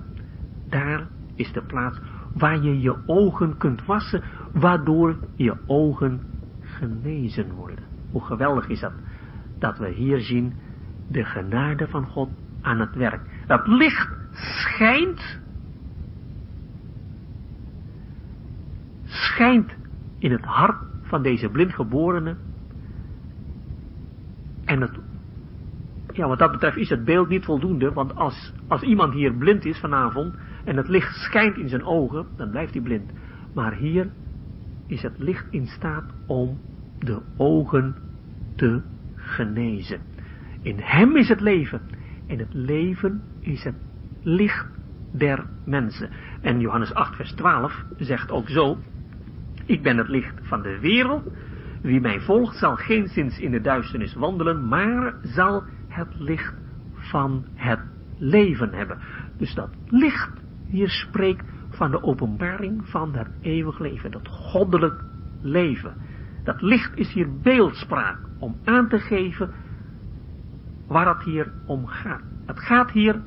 Daar is de plaats waar je je ogen kunt wassen, waardoor je ogen genezen worden. Hoe geweldig is dat? Dat we hier zien de genade van God aan het werk. Dat licht schijnt schijnt in het hart van deze blindgeborene. En het, ja, wat dat betreft is het beeld niet voldoende, want als, als iemand hier blind is vanavond en het licht schijnt in zijn ogen, dan blijft hij blind. Maar hier is het licht in staat om de ogen te genezen. In hem is het leven. En het leven is het licht der mensen. En Johannes 8 vers 12 zegt ook zo, ik ben het licht van de wereld. Wie mij volgt zal geen zins in de duisternis wandelen, maar zal het licht van het leven hebben. Dus dat licht hier spreekt van de openbaring van het eeuwig leven, dat goddelijk leven. Dat licht is hier beeldspraak om aan te geven waar het hier om gaat. Het gaat hier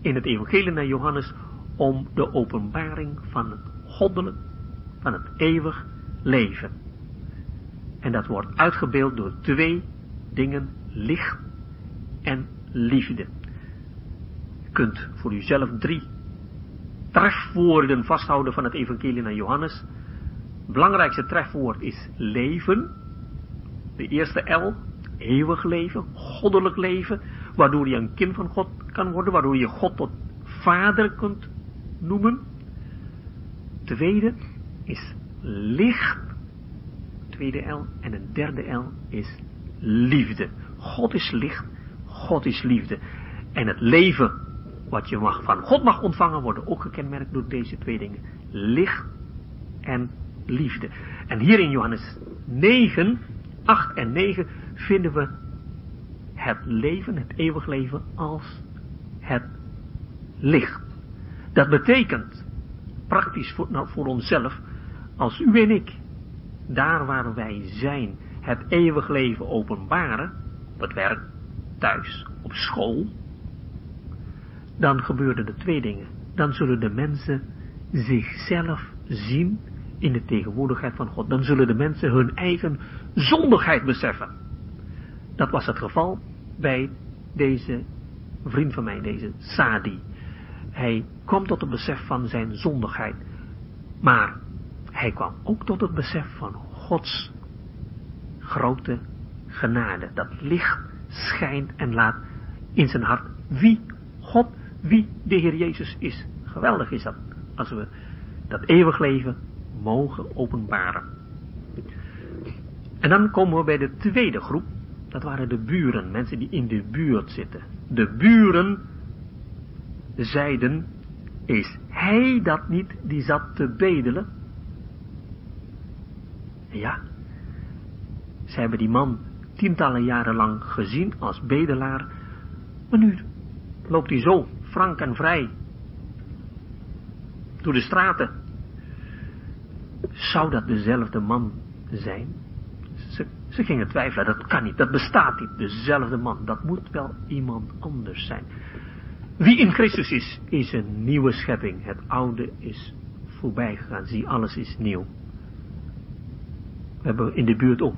in het evangelie naar Johannes om de openbaring van het goddelijk, van het eeuwig leven. En dat wordt uitgebeeld door twee dingen, licht en liefde. Je kunt voor uzelf drie trefwoorden vasthouden van het evangelie naar Johannes. Het belangrijkste trefwoord is leven. De eerste L, eeuwig leven, goddelijk leven, waardoor je een kind van God kan worden, waardoor je God tot vader kunt noemen. Tweede is licht, tweede L, en een derde L is liefde. God is licht, God is liefde. En het leven wat je mag, van God mag ontvangen worden ook gekenmerkt door deze twee dingen. Licht en liefde. En hier in Johannes 9, 8 en 9 vinden we het leven, het eeuwig leven, als het licht. Dat betekent, praktisch voor, nou, voor onszelf, als u en ik, daar waar wij zijn, het eeuwig leven openbaren, op het werk, thuis, op school, dan gebeuren er twee dingen. Dan zullen de mensen zichzelf zien in de tegenwoordigheid van God. Dan zullen de mensen hun eigen zondigheid beseffen. Dat was het geval bij deze vriend van mij, deze Sadi. Hij kwam tot het besef van zijn zondigheid. Maar hij kwam ook tot het besef van Gods grote genade. Dat licht schijnt en laat in zijn hart wie God, wie de Heer Jezus is. Geweldig is dat, als we dat eeuwig leven mogen openbaren. En dan komen we bij de tweede groep. Dat waren de buren, mensen die in de buurt zitten. De buren zeiden, is hij dat niet die zat te bedelen? Ja, ze hebben die man tientallen jaren lang gezien als bedelaar, maar nu loopt hij zo frank en vrij door de straten. Zou dat dezelfde man zijn? Ze, ze gingen twijfelen, dat kan niet, dat bestaat niet, dezelfde man, dat moet wel iemand anders zijn. Wie in Christus is, is een nieuwe schepping. Het oude is voorbij gegaan. Zie, alles is nieuw. We hebben in de buurt ook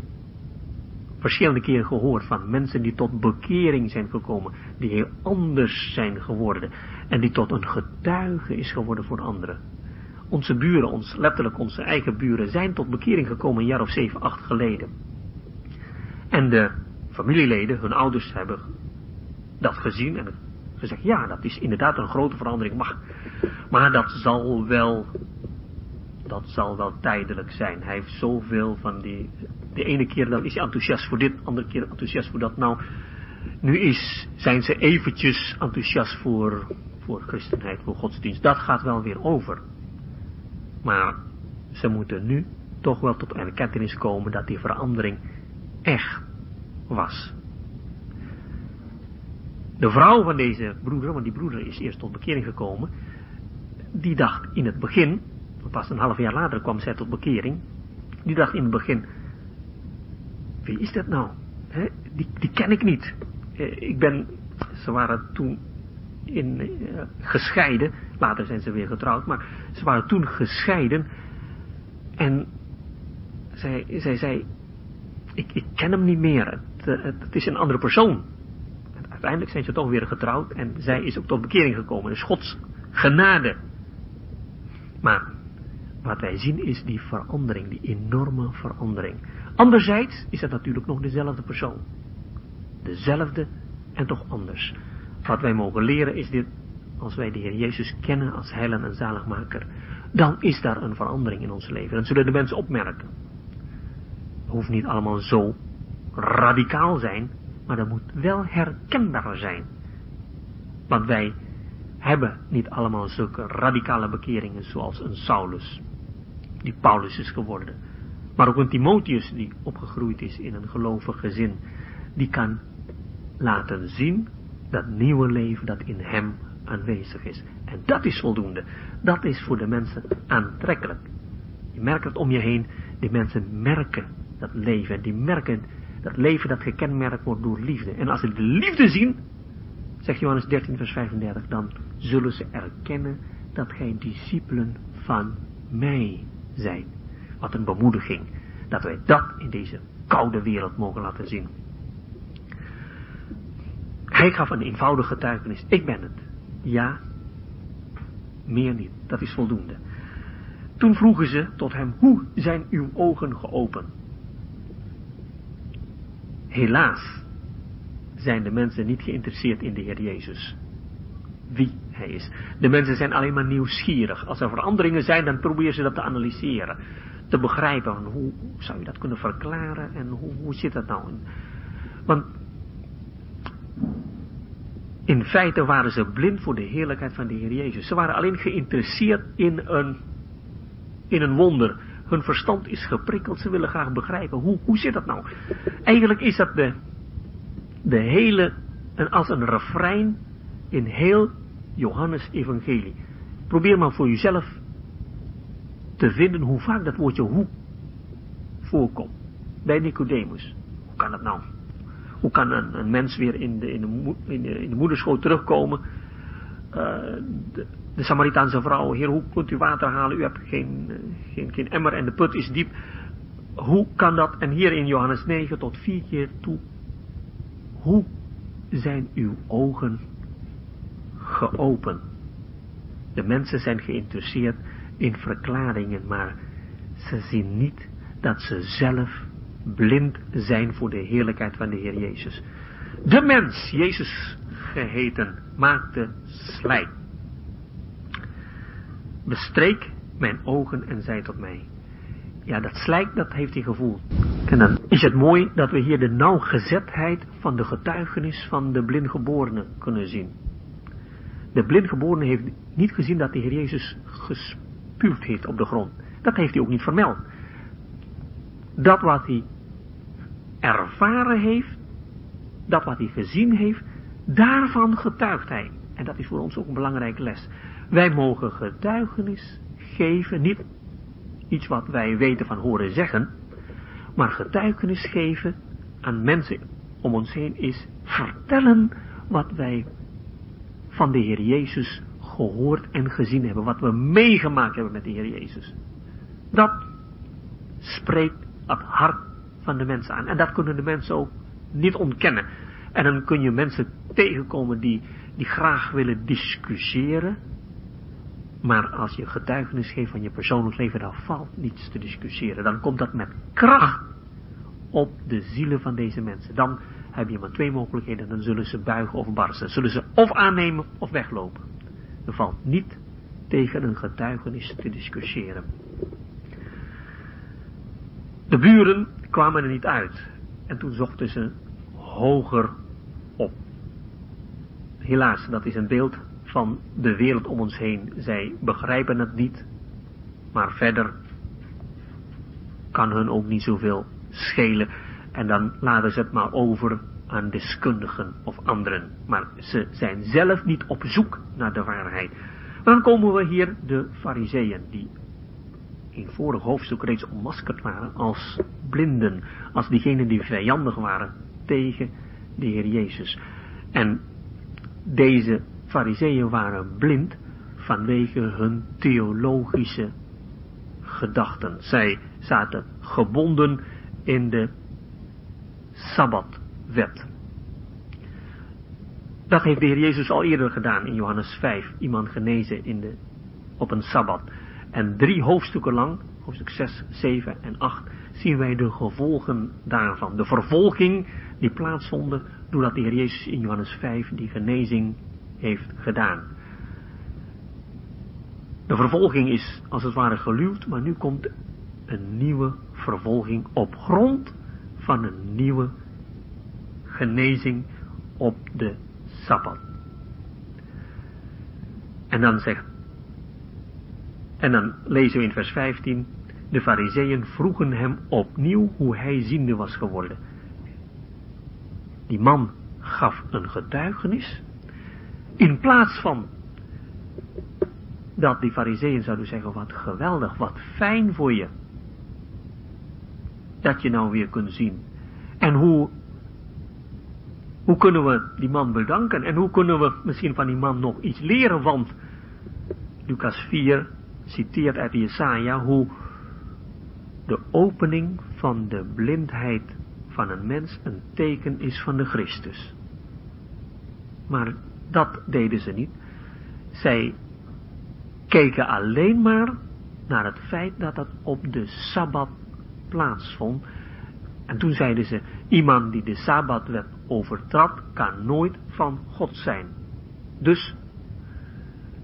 verschillende keren gehoord van mensen die tot bekering zijn gekomen, die heel anders zijn geworden en die tot een getuige is geworden voor anderen. Onze buren, ons, letterlijk onze eigen buren, zijn tot bekering gekomen een jaar of zeven, acht geleden. En de familieleden, hun ouders, hebben dat gezien en gezegd, ja, dat is inderdaad een grote verandering, maar, dat zal wel, dat zal wel tijdelijk zijn. Hij heeft zoveel van die, de ene keer dan is hij enthousiast voor dit, de andere keer enthousiast voor dat. Nou, nu is, zijn ze eventjes enthousiast voor, voor christenheid, voor godsdienst. Dat gaat wel weer over. Maar ze moeten nu toch wel tot een kennis komen dat die verandering echt was. De vrouw van deze broeder, want die broeder is eerst tot bekering gekomen, die dacht in het begin, pas een half jaar later kwam zij tot bekering, die dacht in het begin, wie is dat nou? die, die ken ik niet. Eh, ik ben, ze waren toen in, uh, gescheiden, later zijn ze weer getrouwd, maar ze waren toen gescheiden en zij, zij zei, ik, ken hem niet meer, het, het, het is een andere persoon uiteindelijk zijn ze toch weer getrouwd en zij is ook tot bekering gekomen. Dus Gods genade. Maar wat wij zien is die verandering, die enorme verandering. Anderzijds is het natuurlijk nog dezelfde persoon. Dezelfde en toch anders. Wat wij mogen leren is dit, als wij de Heer Jezus kennen als heiland en zaligmaker, dan is daar een verandering in ons leven. Dan zullen de mensen opmerken. Het hoeft niet allemaal zo radicaal zijn, maar dat moet wel herkenbaar zijn. Want wij hebben niet allemaal zulke radicale bekeringen zoals een Saulus, die Paulus is geworden. Maar ook een Timotheus die opgegroeid is in een gelovig gezin, die kan laten zien Dat nieuwe leven dat in hem aanwezig is. En dat is voldoende. Dat is voor de mensen aantrekkelijk. Je merkt het om je heen. Die mensen merken dat leven. Die merken dat leven dat gekenmerkt wordt door liefde. En als ze de liefde zien, zegt Johannes 13 vers 35, dan zullen ze erkennen dat gij discipelen van mij zijn. Wat een bemoediging. Dat wij dat in deze koude wereld mogen laten zien. Hij gaf een eenvoudige getuigenis. Ik ben het. Ja, meer niet. Dat is voldoende. Toen vroegen ze tot hem, hoe zijn uw ogen geopend? Helaas zijn de mensen niet geïnteresseerd in de Heer Jezus. Wie hij is. De mensen zijn alleen maar nieuwsgierig. Als er veranderingen zijn, dan proberen ze dat te analyseren. Te begrijpen, hoe zou je dat kunnen verklaren en hoe, hoe zit dat nou? Want in feite waren ze blind voor de heerlijkheid van de Heer Jezus. Ze waren alleen geïnteresseerd in een, in een wonder. Hun verstand is geprikkeld, ze willen graag begrijpen. Hoe, hoe zit dat nou? Eigenlijk is dat de, de hele, en als een refrein in heel Johannes evangelie. Probeer maar voor jezelf te vinden hoe vaak dat woordje hoe voorkomt. Bij Nicodemus. Hoe kan dat nou? Hoe kan een, mens weer in de, in de, in de, terugkomen? Uh, de, de Samaritaanse vrouw, heer, hoe kunt u water halen? U hebt geen, geen, geen emmer en de put is diep. Hoe kan dat? En hier in Johannes 9 tot vier keer toe. Hoe zijn uw ogen geopend? De mensen zijn geïnteresseerd in verklaringen, maar ze zien niet dat ze zelf blind zijn voor de heerlijkheid van de Heer Jezus. De mens, Jezus geheten, maakte slijk. Bestreek mijn ogen en zei tot mij. Ja, dat slijk, dat heeft hij gevoeld. En dan is het mooi dat we hier de nauwgezetheid van de getuigenis van de blindgeborene kunnen zien. De blindgeborene heeft niet gezien dat de Heer Jezus gespuwd heeft op de grond. Dat heeft hij ook niet vermeld. Dat wat hij ervaren heeft, dat wat hij gezien heeft, daarvan getuigt hij. En dat is voor ons ook een belangrijke les. Wij mogen getuigenis geven, niet iets wat wij weten van horen zeggen, maar getuigenis geven aan mensen om ons heen is vertellen wat wij van de Heer Jezus gehoord en gezien hebben, wat we meegemaakt hebben met de Heer Jezus. Dat spreekt het hart van de mensen aan. En dat kunnen de mensen ook niet ontkennen. En dan kun je mensen tegenkomen die, die graag willen discussiëren. Maar als je getuigenis geeft van je persoonlijk leven, dan valt niets te discussiëren. Dan komt dat met kracht op de zielen van deze mensen. Dan heb je maar twee mogelijkheden. Dan zullen ze buigen of barsten. Zullen ze of aannemen of weglopen. Er valt niet tegen een getuigenis te discussiëren. De buren kwamen er niet uit. En toen zochten ze hoger op. Helaas, dat is een beeld van de wereld om ons heen. Zij begrijpen het niet, maar verder kan hun ook niet zoveel schelen. En dan laten ze het maar over aan deskundigen of anderen. Maar ze zijn zelf niet op zoek naar de waarheid. dan komen we hier de fariseeën, die in vorig hoofdstuk reeds onmaskerd waren als blinden, als diegenen die vijandig waren tegen de Heer Jezus. En deze fariseeën waren blind vanwege hun theologische gedachten. Zij zaten gebonden in de Sabbatwet. Dat heeft de Heer Jezus al eerder gedaan in Johannes 5. Iemand genezen in de, op een Sabbat. En drie hoofdstukken lang, hoofdstuk 6, 7 en 8, zien wij de gevolgen daarvan. De vervolging die plaatsvonden doordat de Heer Jezus in Johannes 5 die genezing heeft gedaan. De vervolging is als het ware geluwd, maar nu komt een nieuwe vervolging op grond van een nieuwe genezing op de Sabbat. En dan zegt, en dan lezen we in vers 15, de fariseeën vroegen hem opnieuw hoe hij ziende was geworden. Die man gaf een getuigenis. In plaats van dat die fariseeën zouden zeggen, wat geweldig, wat fijn voor je. Dat je nou weer kunt zien. En hoe, hoe kunnen we die man bedanken? En hoe kunnen we misschien van die man nog iets leren? Want Lucas 4 citeert uit Jesaja hoe de opening van de blindheid van een mens een teken is van de Christus. Maar dat deden ze niet. Zij keken alleen maar naar het feit dat dat op de Sabbat plaatsvond. En toen zeiden ze, iemand die de Sabbatwet overtrad, kan nooit van God zijn. Dus,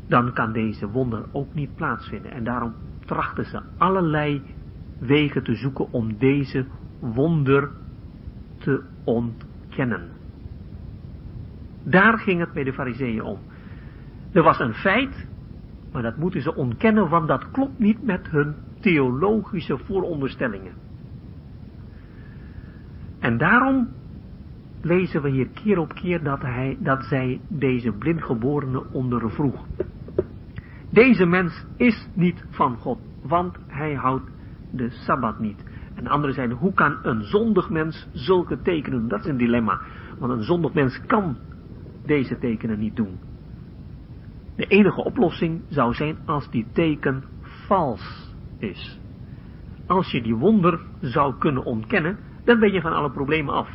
dan kan deze wonder ook niet plaatsvinden. En daarom trachten ze allerlei wegen te zoeken om deze wonder te ontkennen. Daar ging het bij de fariseeën om. Er was een feit, maar dat moeten ze ontkennen, want dat klopt niet met hun theologische vooronderstellingen. En daarom lezen we hier keer op keer dat, hij, dat zij deze blindgeborene ondervroeg. Deze mens is niet van God, want hij houdt de Sabbat niet. En anderen zeiden, hoe kan een zondig mens zulke tekenen? Dat is een dilemma. Want een zondig mens kan deze tekenen niet doen. De enige oplossing zou zijn als die teken vals is. Als je die wonder zou kunnen ontkennen, dan ben je van alle problemen af.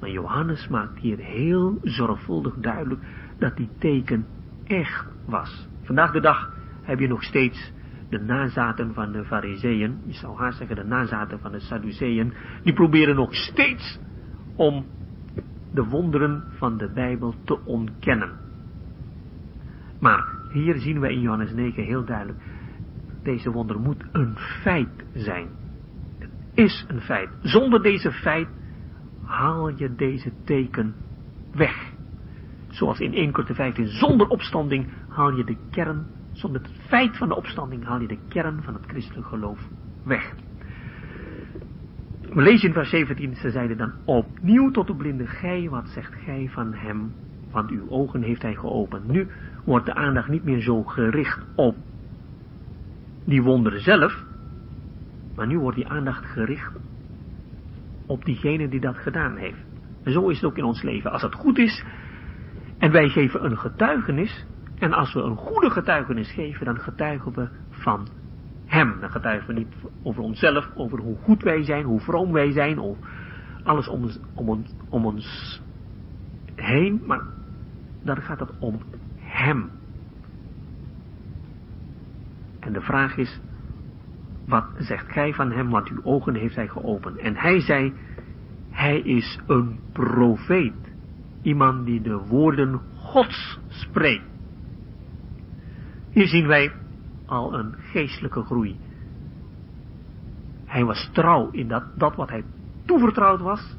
Maar Johannes maakt hier heel zorgvuldig duidelijk dat die teken echt was. Vandaag de dag heb je nog steeds de nazaten van de fariseeën, je zou haast zeggen de nazaten van de Sadduceeën, die proberen nog steeds om de wonderen van de Bijbel te ontkennen. Maar hier zien we in Johannes 9 heel duidelijk, deze wonder moet een feit zijn. Het is een feit. Zonder deze feit haal je deze teken weg. Zoals in 1 Korte 15, zonder opstanding haal je de kern zonder het feit van de opstanding haal je de kern van het christelijk geloof weg. We lezen in vers 17, ze zeiden dan opnieuw tot de blinde, gij, wat zegt gij van hem, want uw ogen heeft hij geopend. Nu wordt de aandacht niet meer zo gericht op die wonderen zelf, maar nu wordt die aandacht gericht op diegene die dat gedaan heeft. En zo is het ook in ons leven. Als het goed is en wij geven een getuigenis, en als we een goede getuigenis geven, dan getuigen we van Hem. Dan getuigen we niet over onszelf, over hoe goed wij zijn, hoe vroom wij zijn, of alles om ons, om om ons heen, maar dan gaat het om Hem. En de vraag is, wat zegt gij van Hem, want uw ogen heeft Hij geopend. En Hij zei, Hij is een profeet, iemand die de woorden Gods spreekt. Hier zien wij al een geestelijke groei. Hij was trouw in dat, dat wat hij toevertrouwd was.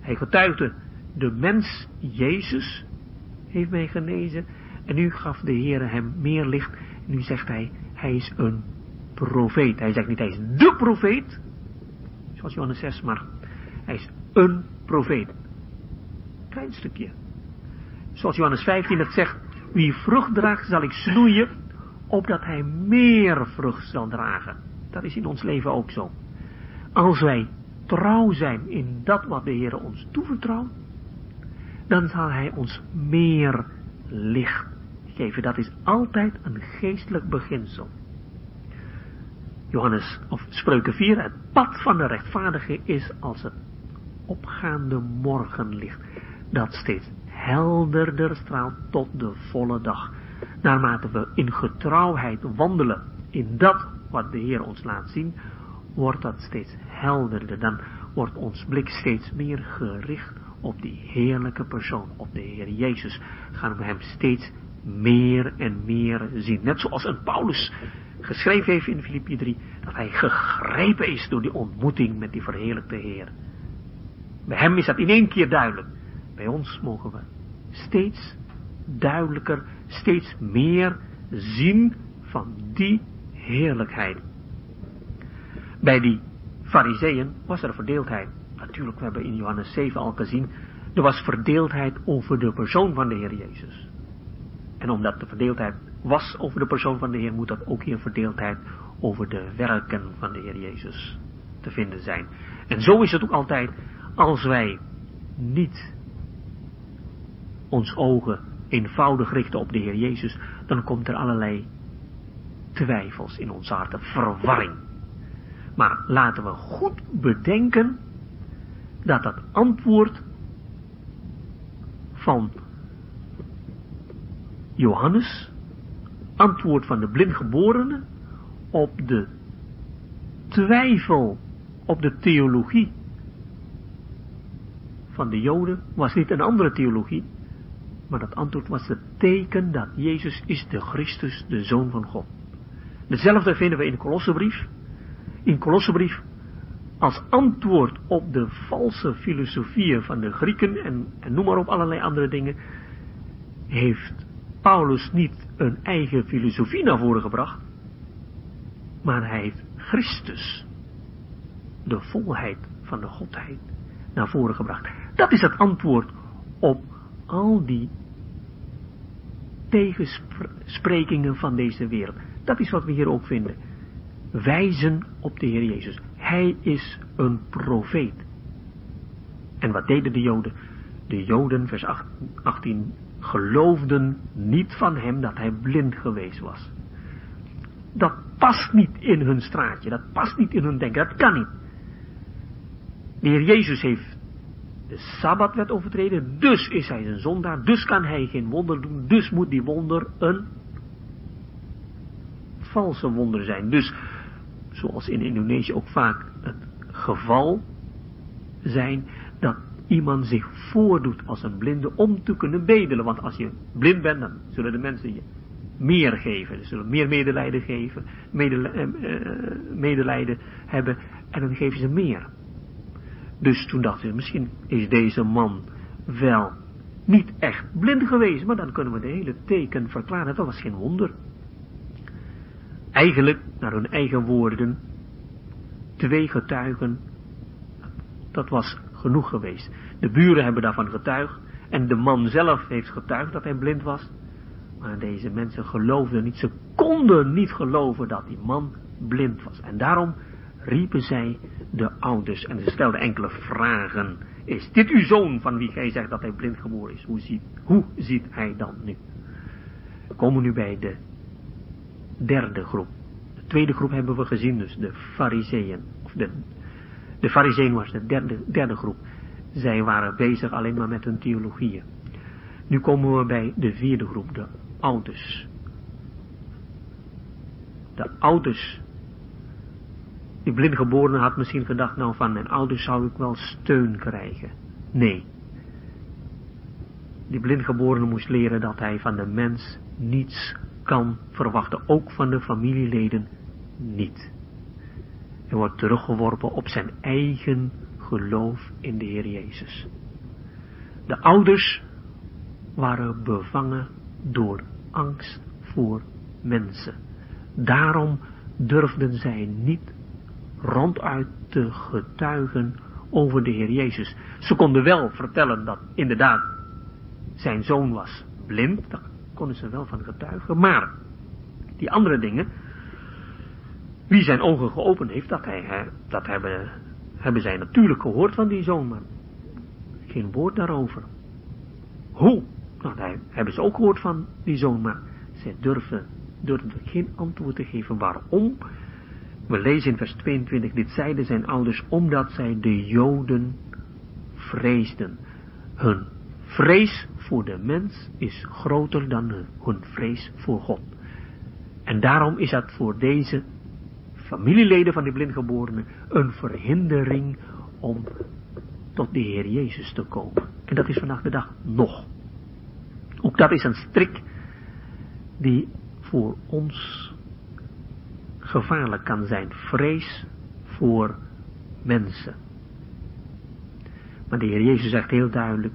Hij getuigde, de mens Jezus heeft mij genezen. En nu gaf de Heer hem meer licht. En nu zegt hij, hij is een profeet. Hij zegt niet, hij is de profeet. Zoals Johannes 6, maar hij is een profeet. Zoals Johannes 15 het zegt, wie vrucht draagt, zal ik snoeien, opdat hij meer vrucht zal dragen. Dat is in ons leven ook zo. Als wij trouw zijn in dat wat de Heer ons toevertrouwt, dan zal hij ons meer licht geven. Dat is altijd een geestelijk beginsel. Johannes, of Spreuken 4, het pad van de rechtvaardige is als het opgaande morgenlicht, dat steeds helderder straalt tot de volle dag. Naarmate we in getrouwheid wandelen in dat wat de Heer ons laat zien, wordt dat steeds helderder. Dan wordt ons blik steeds meer gericht op die heerlijke persoon, op de Heer Jezus. Gaan we hem steeds meer en meer zien. Net zoals een Paulus geschreven heeft in Filippi 3, dat hij gegrepen is door die ontmoeting met die verheerlijkte Heer. Bij hem is dat in één keer duidelijk. Bij ons mogen we steeds duidelijker, steeds meer zien van die heerlijkheid. Bij die fariseeën was er verdeeldheid. Natuurlijk, we hebben in Johannes 7 al gezien Er was verdeeldheid over de persoon van de Heer Jezus. En omdat er verdeeldheid was over de persoon van de Heer, moet dat ook hier verdeeldheid over de werken van de Heer Jezus te vinden zijn. En zo is het ook altijd als wij niet ons ogen eenvoudig richten op de Heer Jezus, dan komt er allerlei twijfels in ons hart, verwarring. Maar laten we goed bedenken dat het antwoord van Johannes, antwoord van de blindgeborene, op de twijfel op de theologie van de Joden was niet een andere theologie, maar dat antwoord was het teken dat Jezus is de Christus, de Zoon van God. Hetzelfde vinden we in de Kolossenbrief. In Kolossenbrief als antwoord op de valse filosofieën van de Grieken en, en noem maar op allerlei andere dingen, heeft Paulus niet een eigen filosofie naar voren gebracht, maar hij heeft Christus, de volheid van de Godheid, naar voren gebracht. Dat is het antwoord op al die tegensprekingen van deze wereld. Dat is wat we hier ook vinden. Wijzen op de Heer Jezus. Hij is een profeet. En wat deden de Joden? De Joden, vers 18, geloofden niet van hem dat hij blind geweest was. Dat past niet in hun straatje, dat past niet in hun denken, dat kan niet. De Heer Jezus heeft de Sabbatwet overtreden, dus is hij een zondaar, dus kan hij geen wonder doen, dus moet die wonder een valse wonder zijn. Dus, zoals in Indonesië ook vaak het geval zijn, dat iemand zich voordoet als een blinde om te kunnen bedelen. Want als je blind bent, dan zullen de mensen je meer geven. Ze zullen meer medelijden geven, medelijden, eh, eh, medelijden hebben en dan geven ze meer. Dus toen dachten ze, misschien is deze man wel niet echt blind geweest, maar dan kunnen we de hele teken verklaren. Dat was geen wonder. Eigenlijk, naar hun eigen woorden, twee getuigen, dat was genoeg geweest. De buren hebben daarvan getuigd en de man zelf heeft getuigd dat hij blind was. Maar deze mensen geloofden niet, ze konden niet geloven dat die man blind was. En daarom riepen zij de ouders en ze stelden enkele vragen. Is dit uw zoon van wie gij zegt dat hij blind geboren is? Hoe ziet, hoe ziet hij dan nu? We komen nu bij de derde groep. De tweede groep hebben we gezien, dus de fariseeën. De, de fariseeën was de derde, derde groep. Zij waren bezig alleen maar met hun theologieën. Nu komen we bij de vierde groep, de ouders. De ouders die blindgeborene had misschien gedacht, nou van mijn ouders zou ik wel steun krijgen. Nee. Die blindgeborene moest leren dat hij van de mens niets kan verwachten, ook van de familieleden niet. Hij wordt teruggeworpen op zijn eigen geloof in de Heer Jezus. De ouders waren bevangen door angst voor mensen. Daarom durfden zij niet ronduit te getuigen over de Heer Jezus. Ze konden wel vertellen dat inderdaad zijn zoon was blind, daar konden ze wel van getuigen, maar die andere dingen, wie zijn ogen geopend heeft, dat, hij, dat hebben, hebben zij natuurlijk gehoord van die zoon, maar geen woord daarover. Hoe? Nou, dat hebben ze ook gehoord van die zoon, maar zij durven, durven geen antwoord te geven. Waarom? We lezen in vers 22, dit zeiden zijn ouders omdat zij de Joden vreesden. Hun vrees voor de mens is groter dan hun vrees voor God. En daarom is dat voor deze familieleden van die blindgeborenen een verhindering om tot de Heer Jezus te komen. En dat is vandaag de dag nog. Ook dat is een strik die voor ons gevaarlijk kan zijn. Vrees voor mensen. Maar de Heer Jezus zegt heel duidelijk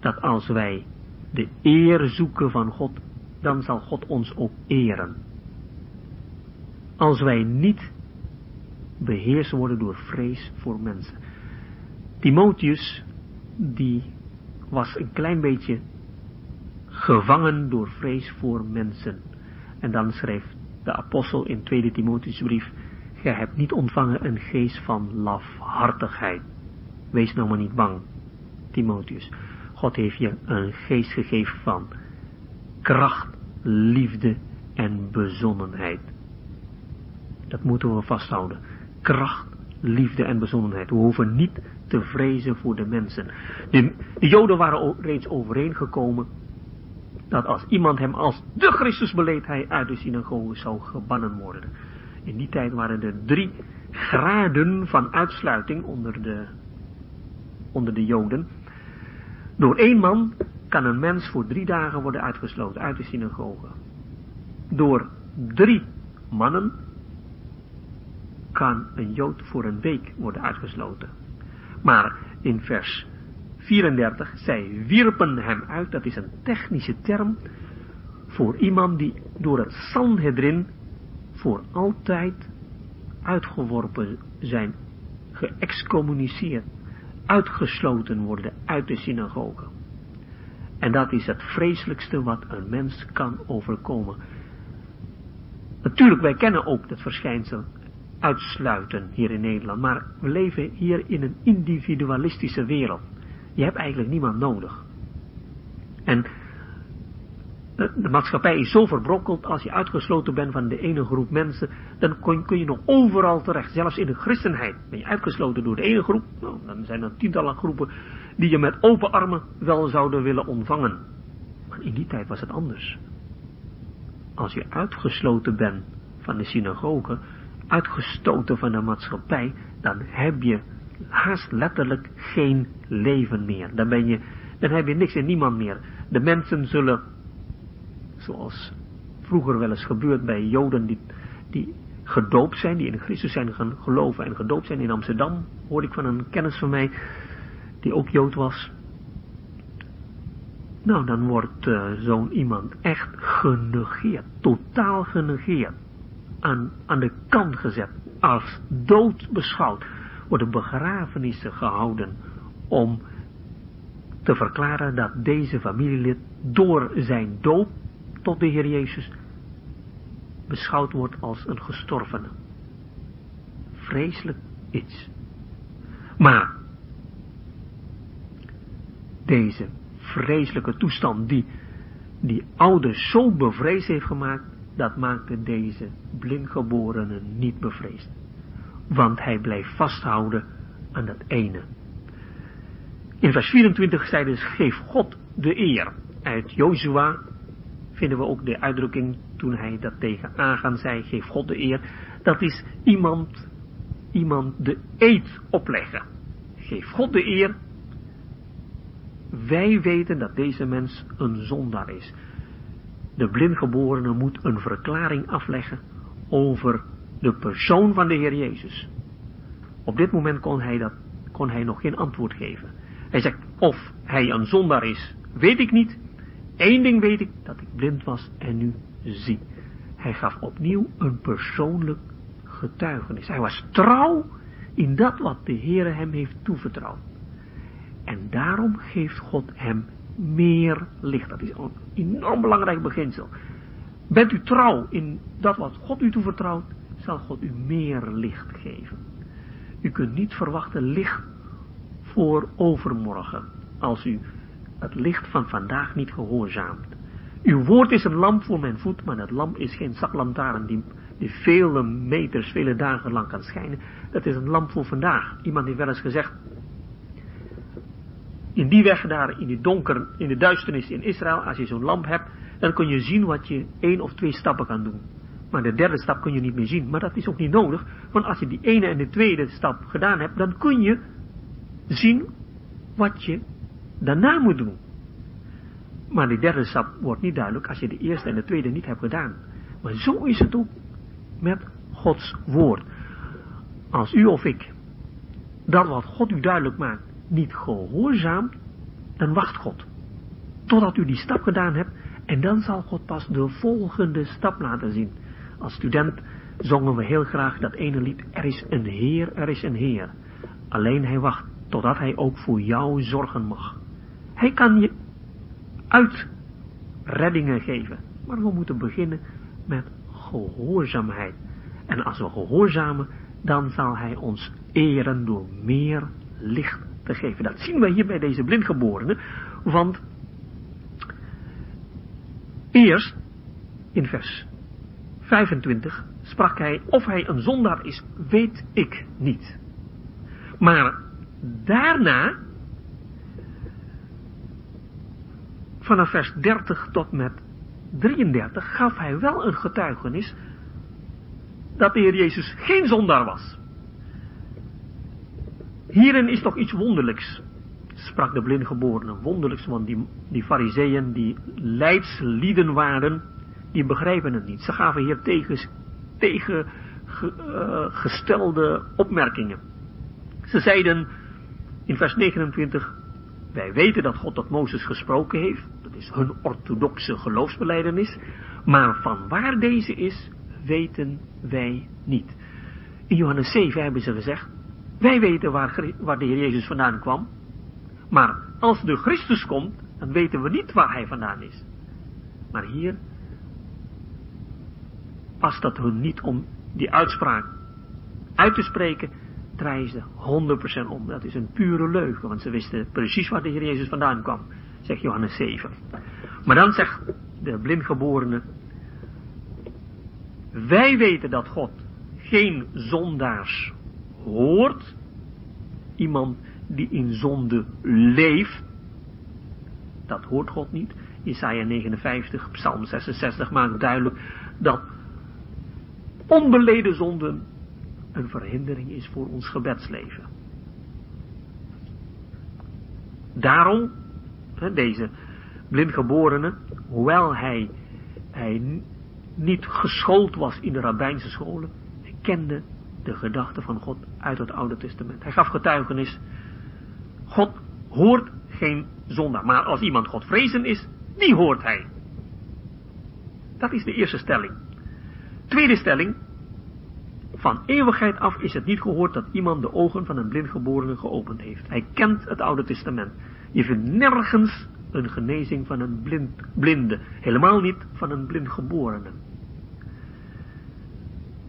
dat als wij de eer zoeken van God, dan zal God ons ook eren. Als wij niet beheerst worden door vrees voor mensen. Timotheus, die was een klein beetje gevangen door vrees voor mensen. En dan schreef de apostel in 2 Timotheusbrief, gij hebt niet ontvangen een geest van lafhartigheid. Wees nou maar niet bang, Timotheus. God heeft je een geest gegeven van kracht, liefde en bezonnenheid. Dat moeten we vasthouden. Kracht, liefde en bezonnenheid. We hoeven niet te vrezen voor de mensen. De, de Joden waren reeds overeengekomen dat als iemand hem als de Christus beleed, hij uit de synagoge zou gebannen worden. In die tijd waren er drie graden van uitsluiting onder de, onder de Joden. Door één man kan een mens voor drie dagen worden uitgesloten uit de synagoge. Door drie mannen kan een Jood voor een week worden uitgesloten. Maar in vers 34, zij wierpen hem uit, dat is een technische term voor iemand die door het Sanhedrin voor altijd uitgeworpen zijn, geëxcommuniceerd, uitgesloten worden uit de synagoge. En dat is het vreselijkste wat een mens kan overkomen. Natuurlijk, wij kennen ook het verschijnsel uitsluiten hier in Nederland, maar we leven hier in een individualistische wereld. Je hebt eigenlijk niemand nodig. En de maatschappij is zo verbrokkeld, als je uitgesloten bent van de ene groep mensen, dan kun je nog overal terecht. Zelfs in de christenheid ben je uitgesloten door de ene groep, nou, dan zijn er tientallen groepen die je met open armen wel zouden willen ontvangen. Maar in die tijd was het anders. Als je uitgesloten bent van de synagoge, uitgestoten van de maatschappij, dan heb je haast letterlijk geen leven meer. Dan ben je, dan heb je niks en niemand meer. De mensen zullen, zoals vroeger wel eens gebeurd bij Joden die, die gedoopt zijn, die in Christus zijn gaan geloven en gedoopt zijn in Amsterdam, hoorde ik van een kennis van mij, die ook Jood was. Nou, dan wordt uh, zo'n iemand echt genegeerd, totaal genegeerd, aan, aan de kant gezet, als dood beschouwd worden begrafenissen gehouden om te verklaren dat deze familielid door zijn doop tot de Heer Jezus beschouwd wordt als een gestorvene. Vreselijk iets. Maar deze vreselijke toestand die die oude zo bevreesd heeft gemaakt, dat maakte deze blindgeborene niet bevreesd want hij blijft vasthouden aan dat ene. In vers 24 zei dus, geef God de eer. Uit Jozua vinden we ook de uitdrukking toen hij dat tegen Agan zei, geef God de eer. Dat is iemand, iemand de eed opleggen. Geef God de eer. Wij weten dat deze mens een zondaar is. De blindgeborene moet een verklaring afleggen over de persoon van de Heer Jezus. Op dit moment kon hij, dat, kon hij nog geen antwoord geven. Hij zegt, of hij een zondaar is, weet ik niet. Eén ding weet ik, dat ik blind was en nu zie. Hij gaf opnieuw een persoonlijk getuigenis. Hij was trouw in dat wat de Heer hem heeft toevertrouwd. En daarom geeft God hem meer licht. Dat is een enorm belangrijk beginsel. Bent u trouw in dat wat God u toevertrouwt, zal God u meer licht geven. U kunt niet verwachten licht voor overmorgen, als u het licht van vandaag niet gehoorzaamt. Uw woord is een lamp voor mijn voet, maar dat lamp is geen zaklantaarn die, die vele meters, vele dagen lang kan schijnen. Dat is een lamp voor vandaag. Iemand heeft wel eens gezegd, in die weg daar, in die donker, in de duisternis in Israël, als je zo'n lamp hebt, dan kun je zien wat je één of twee stappen kan doen. Maar de derde stap kun je niet meer zien. Maar dat is ook niet nodig. Want als je die ene en de tweede stap gedaan hebt, dan kun je zien wat je daarna moet doen. Maar die derde stap wordt niet duidelijk als je de eerste en de tweede niet hebt gedaan. Maar zo is het ook met Gods woord. Als u of ik dat wat God u duidelijk maakt niet gehoorzaamt, dan wacht God. Totdat u die stap gedaan hebt en dan zal God pas de volgende stap laten zien. Als student zongen we heel graag dat ene lied, er is een Heer, er is een Heer. Alleen hij wacht totdat hij ook voor jou zorgen mag. Hij kan je uitreddingen geven. Maar we moeten beginnen met gehoorzaamheid. En als we gehoorzamen, dan zal hij ons eren door meer licht te geven. Dat zien we hier bij deze blindgeborene. Want eerst in vers 25 sprak hij, of hij een zondaar is, weet ik niet. Maar daarna, vanaf vers 30 tot met 33, gaf hij wel een getuigenis dat de Heer Jezus geen zondaar was. Hierin is toch iets wonderlijks, sprak de blindgeborene. Wonderlijks, want die, die fariseeën, die leidslieden waren, die begrijpen het niet. Ze gaven hier tegen, tegen uh, gestelde opmerkingen. Ze zeiden in vers 29, wij weten dat God tot Mozes gesproken heeft. Dat is hun orthodoxe geloofsbeleidenis. Maar van waar deze is, weten wij niet. In Johannes 7 hebben ze gezegd, wij weten waar, waar de Heer Jezus vandaan kwam. Maar als de Christus komt, dan weten we niet waar hij vandaan is. Maar hier past dat hun niet om die uitspraak uit te spreken, draaien ze 100% om. Dat is een pure leugen, want ze wisten precies waar de Heer Jezus vandaan kwam, zegt Johannes 7. Maar dan zegt de blindgeborene, wij weten dat God geen zondaars hoort, iemand die in zonde leeft, dat hoort God niet. Isaiah 59, Psalm 66 maakt duidelijk dat onbeleden zonden een verhindering is voor ons gebedsleven. Daarom, deze blindgeborene, hoewel hij, hij niet geschoold was in de rabbijnse scholen, kende de gedachten van God uit het Oude Testament. Hij gaf getuigenis, God hoort geen zondaar, maar als iemand God vrezen is, die hoort hij. Dat is de eerste stelling. Tweede stelling. Van eeuwigheid af is het niet gehoord dat iemand de ogen van een blindgeborene geopend heeft. Hij kent het Oude Testament. Je vindt nergens een genezing van een blind, blinde. Helemaal niet van een blindgeborene.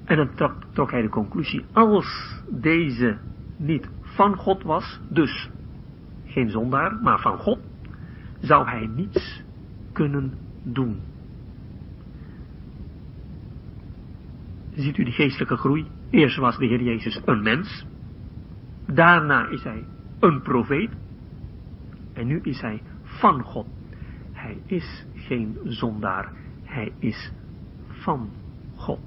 En dan trok, trok hij de conclusie, als deze niet van God was, dus geen zondaar, maar van God, zou hij niets kunnen doen. Ziet u die geestelijke groei? Eerst was de Heer Jezus een mens. Daarna is hij een profeet. En nu is hij van God. Hij is geen zondaar. Hij is van God.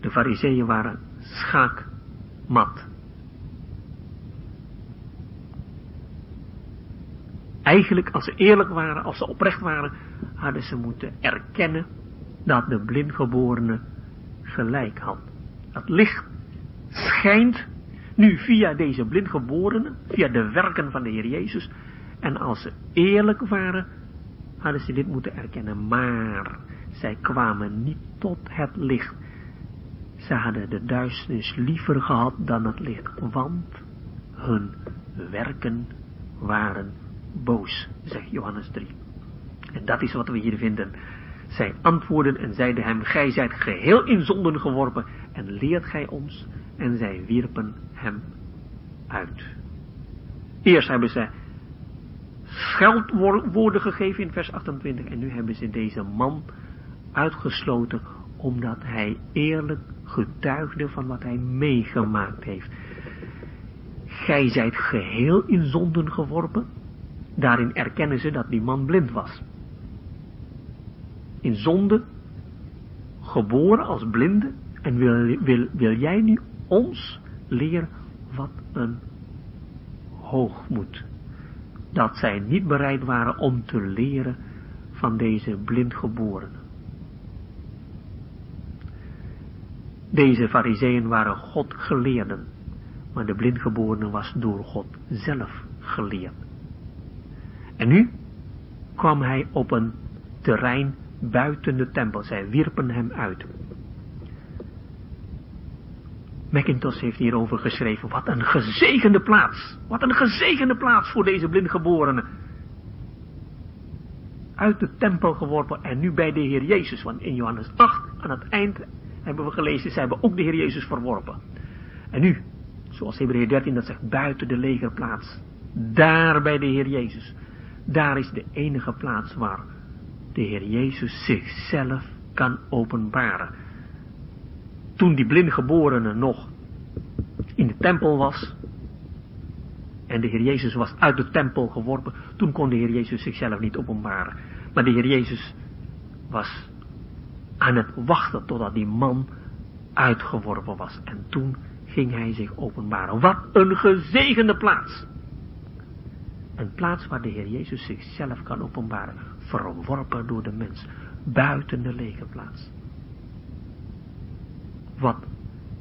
De fariseeën waren schaakmat. Eigenlijk, als ze eerlijk waren, als ze oprecht waren, hadden ze moeten erkennen dat de blindgeborene gelijk had. Dat licht schijnt nu via deze blindgeborene, via de werken van de Heer Jezus. En als ze eerlijk waren, hadden ze dit moeten erkennen. Maar zij kwamen niet tot het licht. Ze hadden de duisternis liever gehad dan het licht, want hun werken waren boos, zegt Johannes 3. En dat is wat we hier vinden. Zij antwoorden en zeiden hem, gij zijt geheel in zonden geworpen en leert gij ons. En zij wierpen hem uit. Eerst hebben ze scheldwoorden gegeven in vers 28 en nu hebben ze deze man uitgesloten omdat hij eerlijk getuigde van wat hij meegemaakt heeft. Gij zijt geheel in zonden geworpen. Daarin erkennen ze dat die man blind was. In zonde, geboren als blinde, en wil, wil, wil jij nu ons leren wat een hoogmoed. Dat zij niet bereid waren om te leren van deze blindgeborenen. Deze fariseeën waren God geleerden, maar de blindgeborene was door God zelf geleerd. En nu kwam hij op een terrein buiten de tempel. Zij wierpen hem uit. Macintosh heeft hierover geschreven, wat een gezegende plaats. Wat een gezegende plaats voor deze blindgeborene. Uit de tempel geworpen en nu bij de Heer Jezus. Want in Johannes 8, aan het eind, hebben we gelezen, ze hebben ook de Heer Jezus verworpen. En nu, zoals Hebreeën 13 dat zegt, buiten de legerplaats. Daar bij de Heer Jezus. Daar is de enige plaats waar de Heer Jezus zichzelf kan openbaren. Toen die blindgeborene nog in de tempel was, en de Heer Jezus was uit de tempel geworpen, toen kon de Heer Jezus zichzelf niet openbaren. Maar de Heer Jezus was aan het wachten totdat die man uitgeworpen was. En toen ging hij zich openbaren. Wat een gezegende plaats. Een plaats waar de Heer Jezus zichzelf kan openbaren. Verworpen door de mens. Buiten de lege plaats. Wat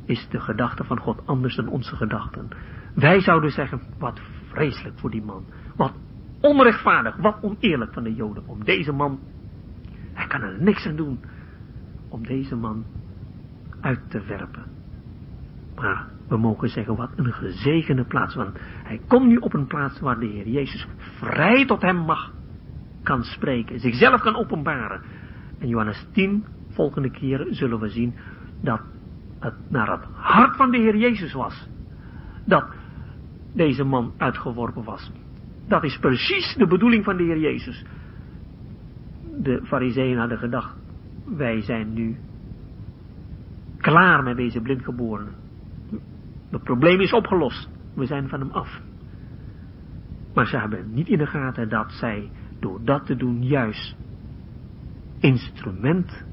is de gedachte van God anders dan onze gedachten? Wij zouden zeggen, wat vreselijk voor die man. Wat onrechtvaardig, wat oneerlijk van de Joden. Om deze man, hij kan er niks aan doen. Om deze man uit te werpen. Maar we mogen zeggen, wat een gezegende plaats. Want hij komt nu op een plaats waar de Heer Jezus vrij tot hem mag, kan spreken. Zichzelf kan openbaren. En Johannes 10, volgende keer zullen we zien dat het naar het hart van de Heer Jezus was. Dat deze man uitgeworpen was. Dat is precies de bedoeling van de Heer Jezus. De fariseeën hadden gedacht, wij zijn nu klaar met deze blindgeborene. Het probleem is opgelost. We zijn van hem af. Maar ze hebben niet in de gaten dat zij door dat te doen juist instrument,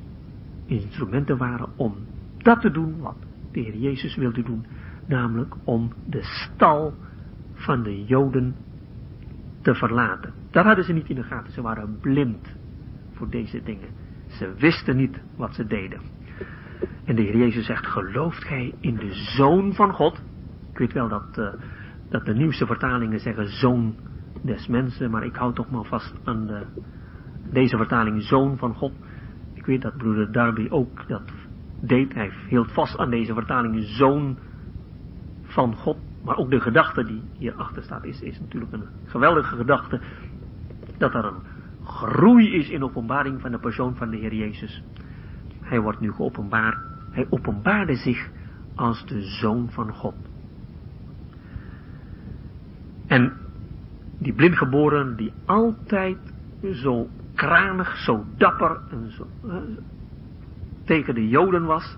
instrumenten waren om dat te doen wat de Heer Jezus wilde doen. Namelijk om de stal van de Joden te verlaten. Dat hadden ze niet in de gaten. Ze waren blind voor deze dingen. Ze wisten niet wat ze deden. En de Heer Jezus zegt, gelooft gij in de Zoon van God? Ik weet wel dat, uh, dat de nieuwste vertalingen zeggen Zoon des mensen, maar ik hou toch maar vast aan de, deze vertaling Zoon van God. Ik weet dat broeder Darby ook dat deed. Hij hield vast aan deze vertaling Zoon van God. Maar ook de gedachte die hierachter staat is, is natuurlijk een geweldige gedachte. Dat er een groei is in openbaring van de persoon van de Heer Jezus. Hij wordt nu geopenbaard. Hij openbaarde zich als de Zoon van God. En die blindgeboren die altijd zo kranig, zo dapper en zo, uh, tegen de Joden was,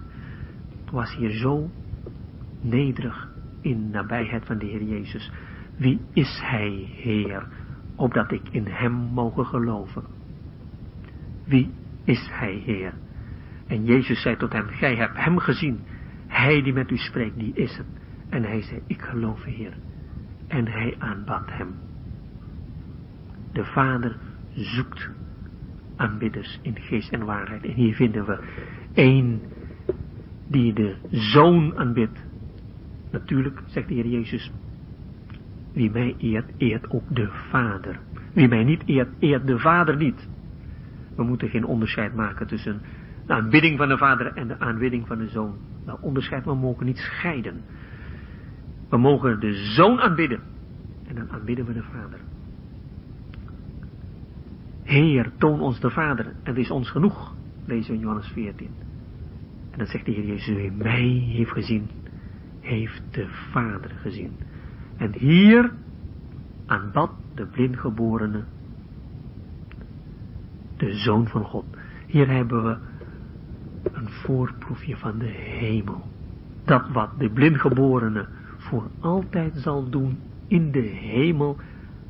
was hier zo nederig in nabijheid van de Heer Jezus. Wie is Hij, Heer, opdat ik in Hem mogen geloven? Wie is Hij, Heer? En Jezus zei tot hem, gij hebt Hem gezien. Hij die met u spreekt, die is het. En hij zei, ik geloof, Heer. En hij aanbad hem. De Vader zoekt aanbidders in geest en waarheid. En hier vinden we één die de Zoon aanbidt. Natuurlijk, zegt de Heer Jezus, wie mij eert, eert ook de Vader. Wie mij niet eert, eert de Vader niet. We moeten geen onderscheid maken tussen de aanbidding van de Vader en de aanbidding van de Zoon. Dat onderscheid, we mogen niet scheiden. We mogen de Zoon aanbidden. En dan aanbidden we de Vader. Heer, toon ons de Vader. Het is ons genoeg. Lezen we in Johannes 14. En dan zegt de Heer Jezus, wie mij heeft gezien, heeft de Vader gezien. En hier aanbad de blindgeborene de Zoon van God. Hier hebben we een voorproefje van de hemel. Dat wat de blindgeborene voor altijd zal doen in de hemel,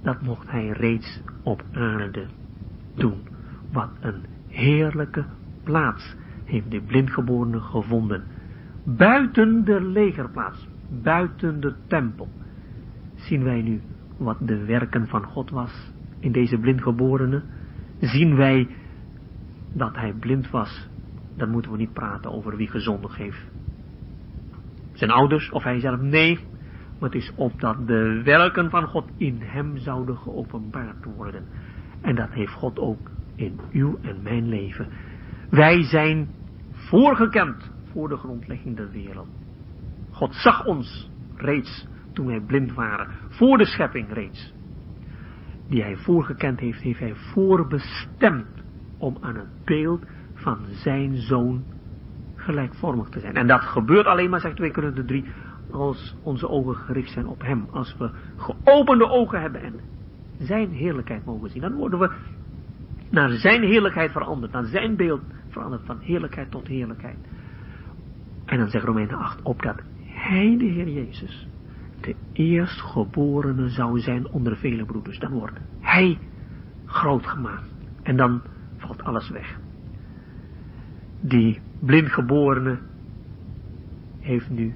dat mocht hij reeds op aarde Wat een heerlijke plaats heeft de blindgeborene gevonden. Buiten de legerplaats, buiten de tempel, zien wij nu wat de werken van God was in deze blindgeborene. Zien wij dat hij blind was, dan moeten we niet praten over wie gezondig heeft. Zijn ouders of hij zelf, nee. Maar het is opdat de werken van God in hem zouden geopenbaard worden. En dat heeft God ook in uw en mijn leven. Wij zijn voorgekend voor de grondlegging der wereld. God zag ons reeds toen wij blind waren, voor de schepping reeds. Die hij voorgekend heeft, heeft hij voorbestemd om aan het beeld van zijn zoon gelijkvormig te zijn. En dat gebeurt alleen maar, zegt 2 Korinther 3, als onze ogen gericht zijn op hem. Als we geopende ogen hebben en zijn heerlijkheid mogen zien. Dan worden we naar zijn heerlijkheid veranderd. Naar zijn beeld veranderd. Van heerlijkheid tot heerlijkheid. En dan zegt Romeinen 8, opdat hij, de Heer Jezus, de eerstgeborene zou zijn onder vele broeders. Dan wordt hij groot gemaakt. En dan valt alles weg. Die blindgeborene heeft nu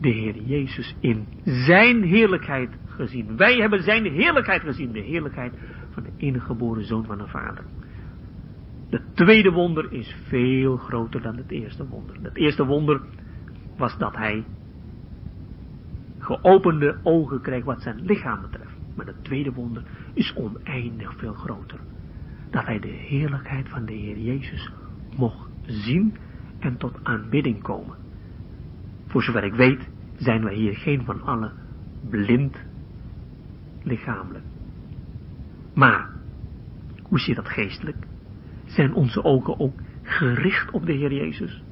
de Heer Jezus in zijn heerlijkheid gezien. Wij hebben zijn heerlijkheid gezien. De heerlijkheid van de enige zoon van de Vader. Het tweede wonder is veel groter dan het eerste wonder. Het eerste wonder was dat hij geopende ogen kreeg wat zijn lichaam betreft. Maar het tweede wonder is oneindig veel groter. Dat hij de heerlijkheid van de Heer Jezus mocht zien en tot aanbidding komen. Voor zover ik weet zijn wij hier geen van allen blind lichamelijk. Maar, hoe zit dat geestelijk? Zijn onze ogen ook gericht op de Heer Jezus?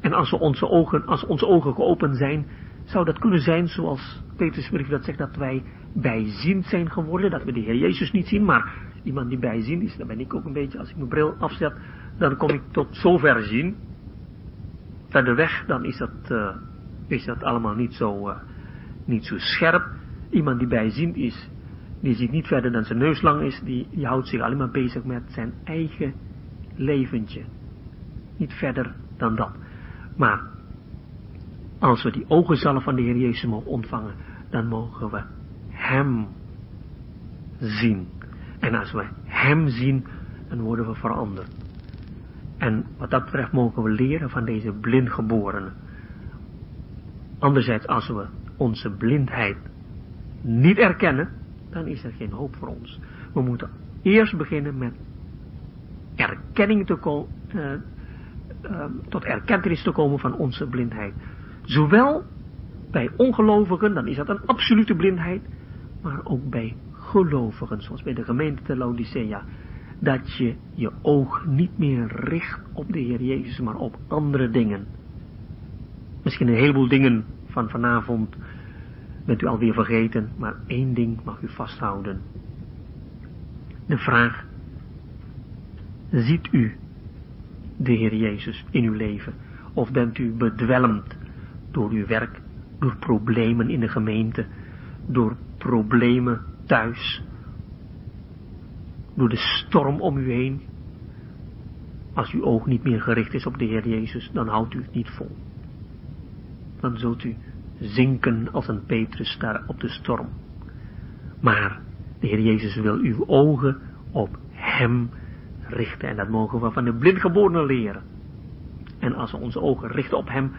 En als, we onze ogen, als onze ogen geopend zijn, zou dat kunnen zijn zoals Petrus brief dat zegt, dat wij bijziend zijn geworden, dat we de Heer Jezus niet zien, maar iemand die bijziend is, dan ben ik ook een beetje, als ik mijn bril afzet, dan kom ik tot zover zien. Verder weg, dan is dat, uh, is dat allemaal niet zo, uh, niet zo scherp. Iemand die bijziend is, die ziet niet verder dan zijn neus lang is, die, die houdt zich alleen maar bezig met zijn eigen leventje. Niet verder dan dat. Maar als we die ogenzalf van de Heer Jezus mogen ontvangen, dan mogen we Hem zien. En als we Hem zien, dan worden we veranderd. En wat dat betreft mogen we leren van deze blindgeborenen. Anderzijds, als we onze blindheid niet erkennen, dan is er geen hoop voor ons. We moeten eerst beginnen met erkenning te komen, uh, uh, tot erkentenis te komen van onze blindheid. Zowel bij ongelovigen, dan is dat een absolute blindheid, maar ook bij gelovigen, zoals bij de gemeente te Laodicea, dat je je oog niet meer richt op de Heer Jezus, maar op andere dingen. Misschien een heleboel dingen van vanavond bent u alweer vergeten, maar één ding mag u vasthouden. De vraag, ziet u de Heer Jezus in uw leven? Of bent u bedwelmd door uw werk, door problemen in de gemeente, door problemen thuis, door de storm om u heen? Als uw oog niet meer gericht is op de Heer Jezus, dan houdt u het niet vol. Dan zult u zinken als een Petrus daar op de storm. Maar de Heer Jezus wil uw ogen op Hem richten. En dat mogen we van de blindgeborenen leren. En als we onze ogen richten op Hem,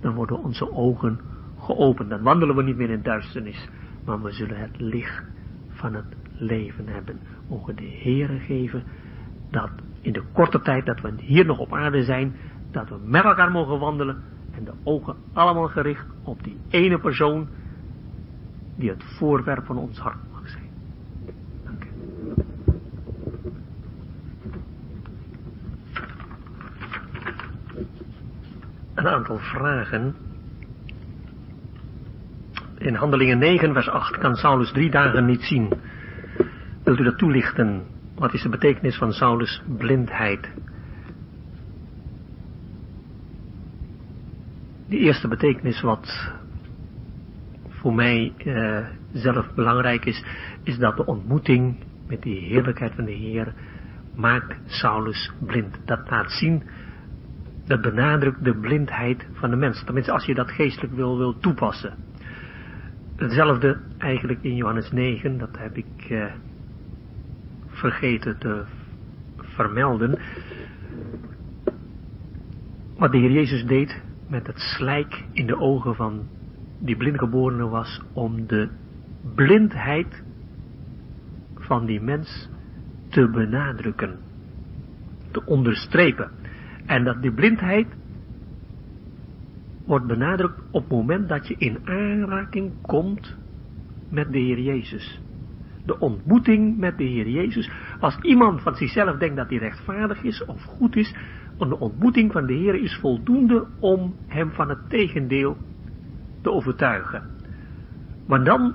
dan worden onze ogen geopend. Dan wandelen we niet meer in duisternis, maar we zullen het licht van het leven hebben. Mogen de Heere geven dat in de korte tijd dat we hier nog op aarde zijn, dat we met elkaar mogen wandelen en de ogen allemaal gericht op die ene persoon die het voorwerp van ons hart mag zijn. Dank u. Een aantal vragen. In Handelingen 9 vers 8 kan Saulus drie dagen niet zien. Wilt u dat toelichten? Wat is de betekenis van Saulus blindheid? De eerste betekenis wat voor mij uh, zelf belangrijk is, is dat de ontmoeting met die heerlijkheid van de Heer maakt Saulus blind. Dat laat zien, dat benadrukt de blindheid van de mens. Tenminste, als je dat geestelijk wil, wil toepassen. Hetzelfde eigenlijk in Johannes 9, dat heb ik uh, vergeten te vermelden. Wat de Heer Jezus deed met het slijk in de ogen van die blindgeborene was om de blindheid van die mens te benadrukken, te onderstrepen. En dat die blindheid wordt benadrukt op het moment dat je in aanraking komt met de Heer Jezus. De ontmoeting met de Heer Jezus. Als iemand van zichzelf denkt dat hij rechtvaardig is of goed is, een ontmoeting van de Heer is voldoende om hem van het tegendeel te overtuigen. Maar dan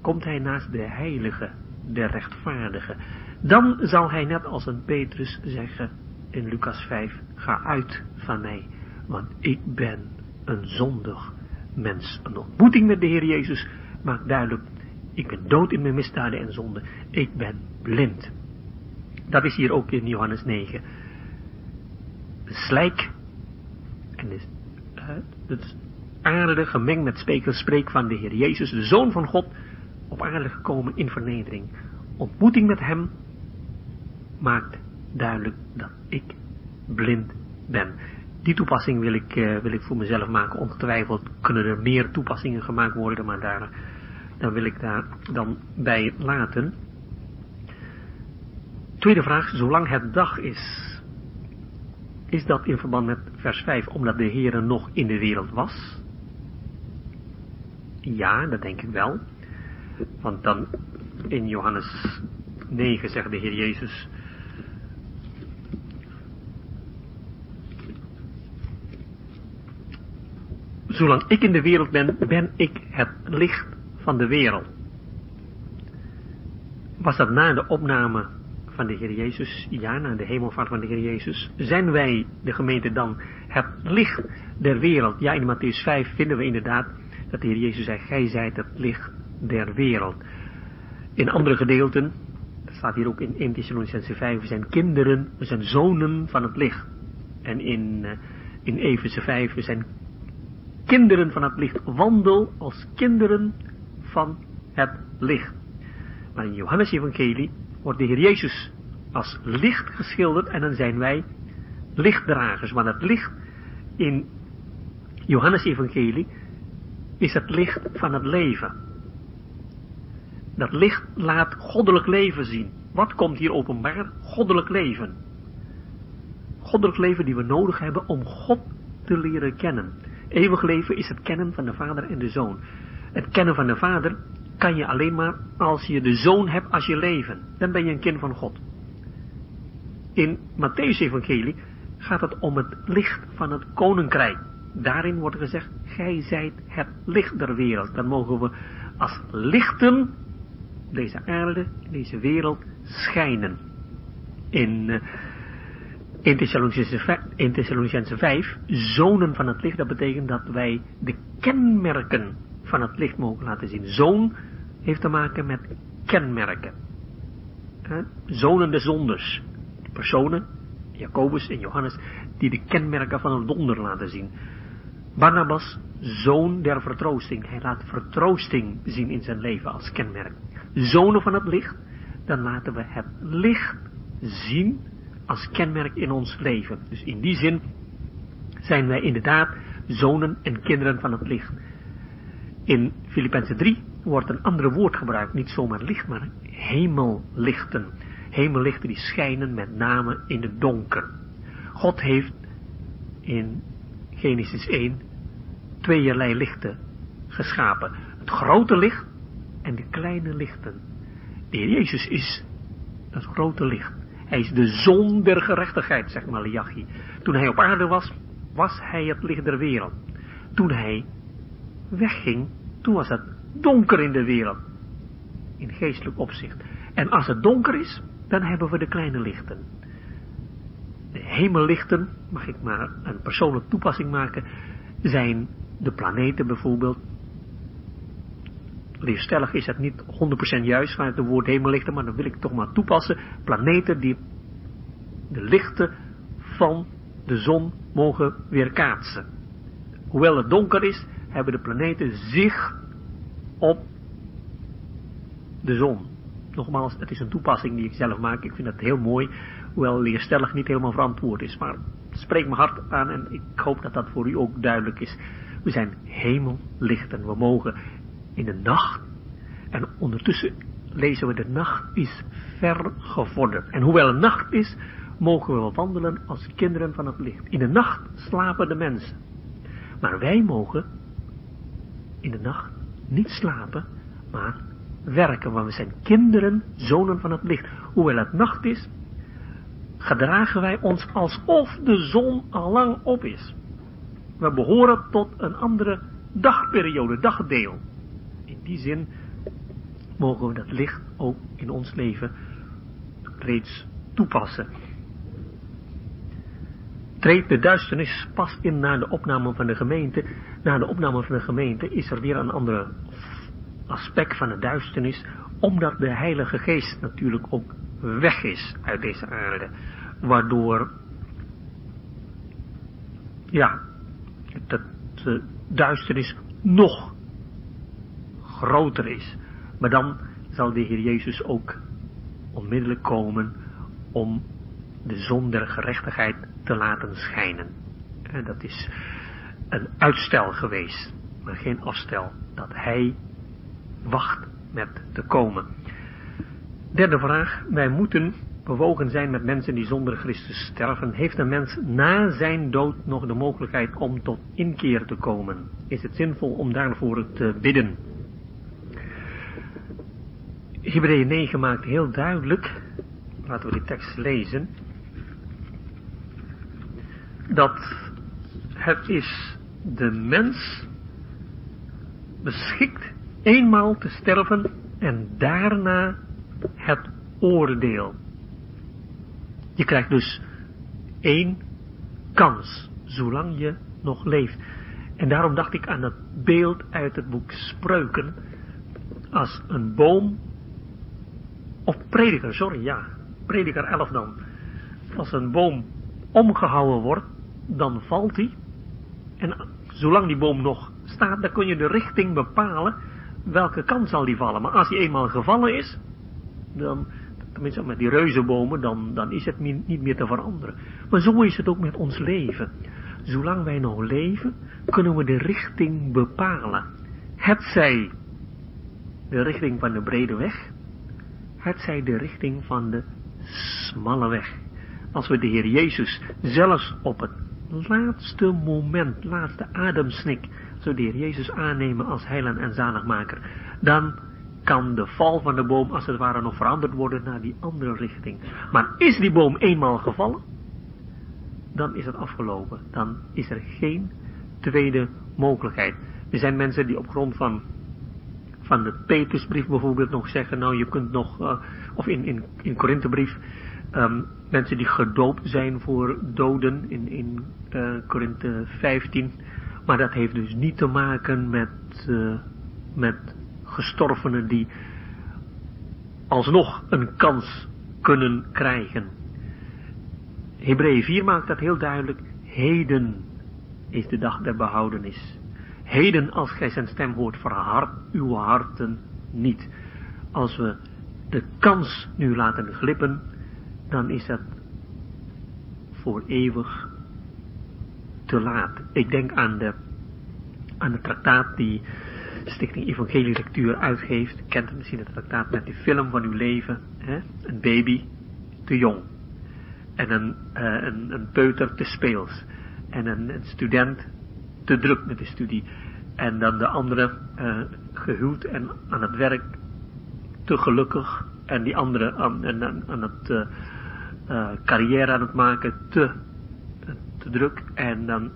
komt hij naast de heilige, de rechtvaardige. Dan zal hij net als een Petrus zeggen in Lucas 5, ga uit van mij, want ik ben een zondig mens. Een ontmoeting met de Heer Jezus maakt duidelijk, ik ben dood in mijn misdaden en zonden, ik ben blind. Dat is hier ook in Johannes 9 de slijk en de, uh, het aarde gemengd met spreek van de Heer Jezus, de Zoon van God, op aarde gekomen in vernedering. Ontmoeting met Hem maakt duidelijk dat ik blind ben. Die toepassing wil ik, uh, wil ik voor mezelf maken. Ongetwijfeld kunnen er meer toepassingen gemaakt worden, maar daar, dan wil ik daar dan bij laten. Tweede vraag, zolang het dag is, is dat in verband met vers 5 omdat de Heer nog in de wereld was? Ja, dat denk ik wel. Want dan in Johannes 9 zegt de Heer Jezus... Zolang ik in de wereld ben, ben ik het licht van de wereld. Was dat na de opname van de Heer Jezus, ja, naar de hemelvaart van de Heer Jezus, zijn wij, de gemeente, dan het licht der wereld. Ja, in Matthäus 5 vinden we inderdaad dat de Heer Jezus zei, gij zijt het licht der wereld. In andere gedeelten, staat hier ook in 1 Thessalonicense 5, we zijn kinderen, we zijn zonen van het licht. En in, uh, in Efeze 5, we zijn kinderen van het licht. Wandel als kinderen van het licht. Maar in Johannes Evangelie wordt de Heer Jezus als licht geschilderd en dan zijn wij lichtdragers. Want het licht in Johannes Evangelie is het licht van het leven. Dat licht laat goddelijk leven zien. Wat komt hier openbaar? Goddelijk leven. Goddelijk leven die we nodig hebben om God te leren kennen. Eeuwig leven is het kennen van de Vader en de Zoon. Het kennen van de Vader kan je alleen maar als je de zoon hebt als je leven. Dan ben je een kind van God. In Matthäus evangelie gaat het om het licht van het koninkrijk. Daarin wordt gezegd, gij zijt het licht der wereld. Dan mogen we als lichten deze aarde, deze wereld schijnen. In, uh, in Thessalonicense 5, zonen van het licht, dat betekent dat wij de kenmerken van het licht mogen laten zien. Zoon heeft te maken met kenmerken. Zonen des zonders. Personen, Jacobus en Johannes, die de kenmerken van een donder laten zien. Barnabas, zoon der vertroosting. Hij laat vertroosting zien in zijn leven als kenmerk. Zonen van het licht, dan laten we het licht zien als kenmerk in ons leven. Dus in die zin zijn wij inderdaad zonen en kinderen van het licht. In Filippenzen 3 wordt een ander woord gebruikt, niet zomaar licht, maar hemellichten. Hemellichten die schijnen met name in het donker. God heeft in Genesis 1 tweeërlei lichten geschapen. Het grote licht en de kleine lichten. De Heer Jezus is het grote licht. Hij is de zon der gerechtigheid, zegt Malachi. Toen hij op aarde was, was hij het licht der wereld. Toen hij wegging, toen was het donker in de wereld. In geestelijk opzicht. En als het donker is, dan hebben we de kleine lichten. De hemellichten, mag ik maar een persoonlijke toepassing maken, zijn de planeten bijvoorbeeld. Leerstellig is het niet 100% juist vanuit het woord hemellichten, maar dan wil ik toch maar toepassen. Planeten die de lichten van de zon mogen weerkaatsen. Hoewel het donker is, hebben de planeten zich op de zon. Nogmaals, het is een toepassing die ik zelf maak. Ik vind het heel mooi, hoewel leerstellig niet helemaal verantwoord is. Maar het spreekt me hard aan en ik hoop dat dat voor u ook duidelijk is. We zijn hemellichten. We mogen in de nacht, en ondertussen lezen we de nacht is ver gevorderd. En hoewel het nacht is, mogen we wandelen als kinderen van het licht. In de nacht slapen de mensen. Maar wij mogen in de nacht niet slapen, maar werken, want we zijn kinderen, zonen van het licht. Hoewel het nacht is, gedragen wij ons alsof de zon al lang op is. We behoren tot een andere dagperiode, dagdeel. In die zin mogen we dat licht ook in ons leven reeds toepassen. Treedt de duisternis pas in na de opname van de gemeente. Na de opname van de gemeente is er weer een ander aspect van de duisternis, omdat de Heilige Geest natuurlijk ook weg is uit deze aarde. Waardoor, ja, dat de duisternis nog groter is. Maar dan zal de Heer Jezus ook onmiddellijk komen om de zon der gerechtigheid te laten schijnen. En dat is een uitstel geweest, maar geen afstel, dat hij wacht met te komen. Derde vraag, wij moeten bewogen zijn met mensen die zonder Christus sterven. Heeft een mens na zijn dood nog de mogelijkheid om tot inkeer te komen? Is het zinvol om daarvoor te bidden? Hebreeën 9 maakt heel duidelijk, laten we die tekst lezen, dat het is de mens beschikt eenmaal te sterven en daarna het oordeel. Je krijgt dus één kans, zolang je nog leeft. En daarom dacht ik aan dat beeld uit het boek Spreuken, als een boom, of prediker, sorry, ja, prediker 11 dan. Als een boom omgehouden wordt, dan valt hij. En zolang die boom nog staat, dan kun je de richting bepalen welke kant zal die vallen. Maar als hij eenmaal gevallen is, dan, tenminste met die reuzenbomen, dan, dan is het niet meer te veranderen. Maar zo is het ook met ons leven. Zolang wij nog leven, kunnen we de richting bepalen. Het zij de richting van de brede weg, het zij de richting van de smalle weg. Als we de Heer Jezus zelfs op het laatste moment, laatste ademsnik, zo de Heer Jezus aannemen als heiland en zaligmaker, dan kan de val van de boom als het ware nog veranderd worden naar die andere richting. Maar is die boom eenmaal gevallen, dan is het afgelopen. Dan is er geen tweede mogelijkheid. Er zijn mensen die op grond van, van de Petrusbrief bijvoorbeeld nog zeggen, nou je kunt nog, uh, of in, in, in Korinthebrief, um, mensen die gedoopt zijn voor doden in, in uh, Korinthe 15. Maar dat heeft dus niet te maken met, uh, met gestorvenen die alsnog een kans kunnen krijgen. Hebreeën 4 maakt dat heel duidelijk. Heden is de dag der behoudenis. Heden als gij zijn stem hoort, verhard uw harten niet. Als we de kans nu laten glippen, dan is dat voor eeuwig te laat. Ik denk aan de, aan de traktaat die Stichting Evangelie Lectuur uitgeeft. Kent misschien het traktaat met die film van uw leven. Hè? Een baby te jong. En een, uh, een, een peuter te speels. En een, student te druk met de studie. En dan de andere uh, gehuwd en aan het werk te gelukkig. En die andere aan, aan, aan het uh, carrière aan het maken te te druk en dan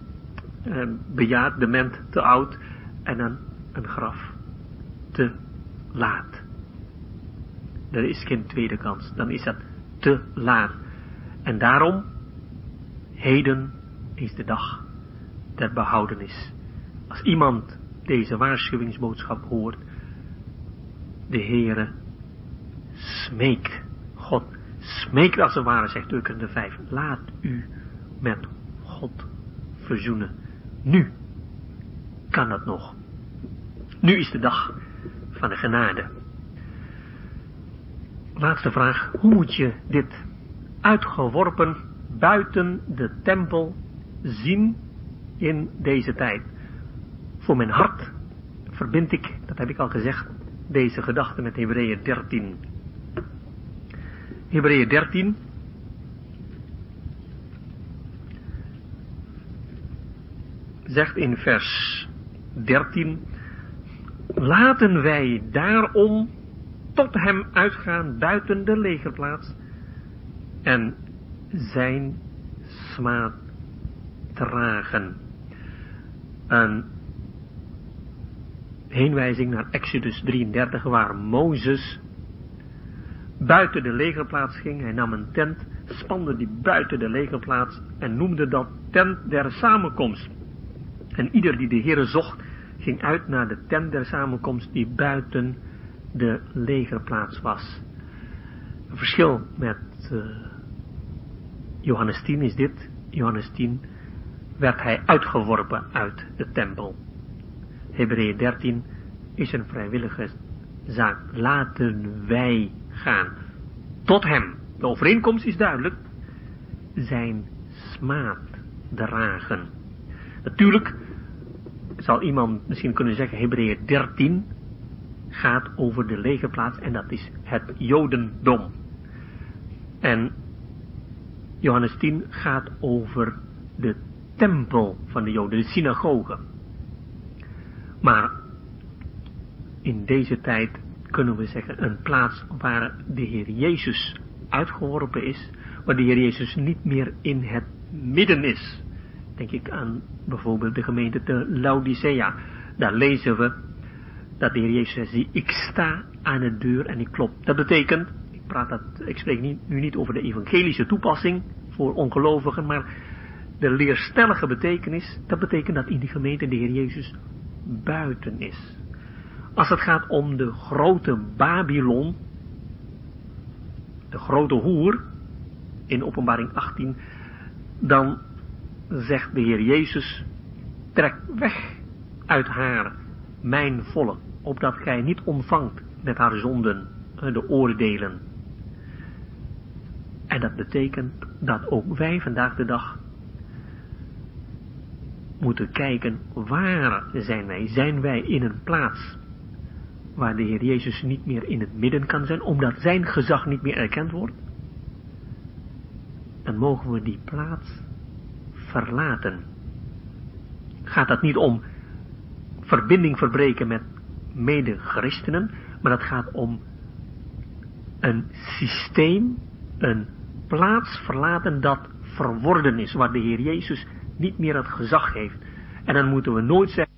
eh, bejaard, dement, te oud en dan een graf. Te laat. Er is geen tweede kans. Dan is dat te laat. En daarom, heden is de dag der behoudenis. Als iemand deze waarschuwingsboodschap hoort, de Heere smeekt, God smeekt als het ware, zegt de vijf, laat u met God verzoenen. Nu kan dat nog. Nu is de dag van de genade. Laatste vraag. Hoe moet je dit uitgeworpen buiten de tempel zien in deze tijd? Voor mijn hart verbind ik, dat heb ik al gezegd, deze gedachte met Hebreeën 13. Hebreeën 13, zegt in vers 13, laten wij daarom tot hem uitgaan buiten de legerplaats en zijn smaad dragen. Een heenwijzing naar Exodus 33 waar Mozes buiten de legerplaats ging. Hij nam een tent, spande die buiten de legerplaats en noemde dat tent der samenkomst. En ieder die de Heere zocht, ging uit naar de tent der samenkomst die buiten de legerplaats was. Een verschil met uh, Johannes 10 is dit. Johannes 10 werd hij uitgeworpen uit de tempel. Hebreeën 13 is een vrijwillige zaak. Laten wij gaan. Tot hem. De overeenkomst is duidelijk. Zijn smaad dragen. Natuurlijk zal iemand misschien kunnen zeggen, Hebreeën 13 gaat over de legerplaats en dat is het Jodendom. En Johannes 10 gaat over de tempel van de Joden, de synagoge. Maar in deze tijd kunnen we zeggen een plaats waar de Heer Jezus uitgeworpen is, waar de Heer Jezus niet meer in het midden is. Denk ik aan bijvoorbeeld de gemeente te Laodicea. Daar lezen we dat de Heer Jezus zegt, ik sta aan de deur en ik klop. Dat betekent, ik, praat dat, ik spreek nu niet over de evangelische toepassing voor ongelovigen, maar de leerstellige betekenis, dat betekent dat in die gemeente de Heer Jezus buiten is. Als het gaat om de grote Babylon, de grote hoer, in openbaring 18, dan zegt de Heer Jezus, trek weg uit haar, mijn volk, opdat gij niet ontvangt met haar zonden de oordelen. En dat betekent dat ook wij vandaag de dag moeten kijken, waar zijn wij? Zijn wij in een plaats waar de Heer Jezus niet meer in het midden kan zijn, omdat zijn gezag niet meer erkend wordt? Dan mogen we die plaats verlaten. Gaat dat niet om verbinding verbreken met mede-christenen, maar dat gaat om een systeem, een plaats verlaten dat verworden is, waar de Heer Jezus niet meer het gezag heeft. En dan moeten we nooit zeggen,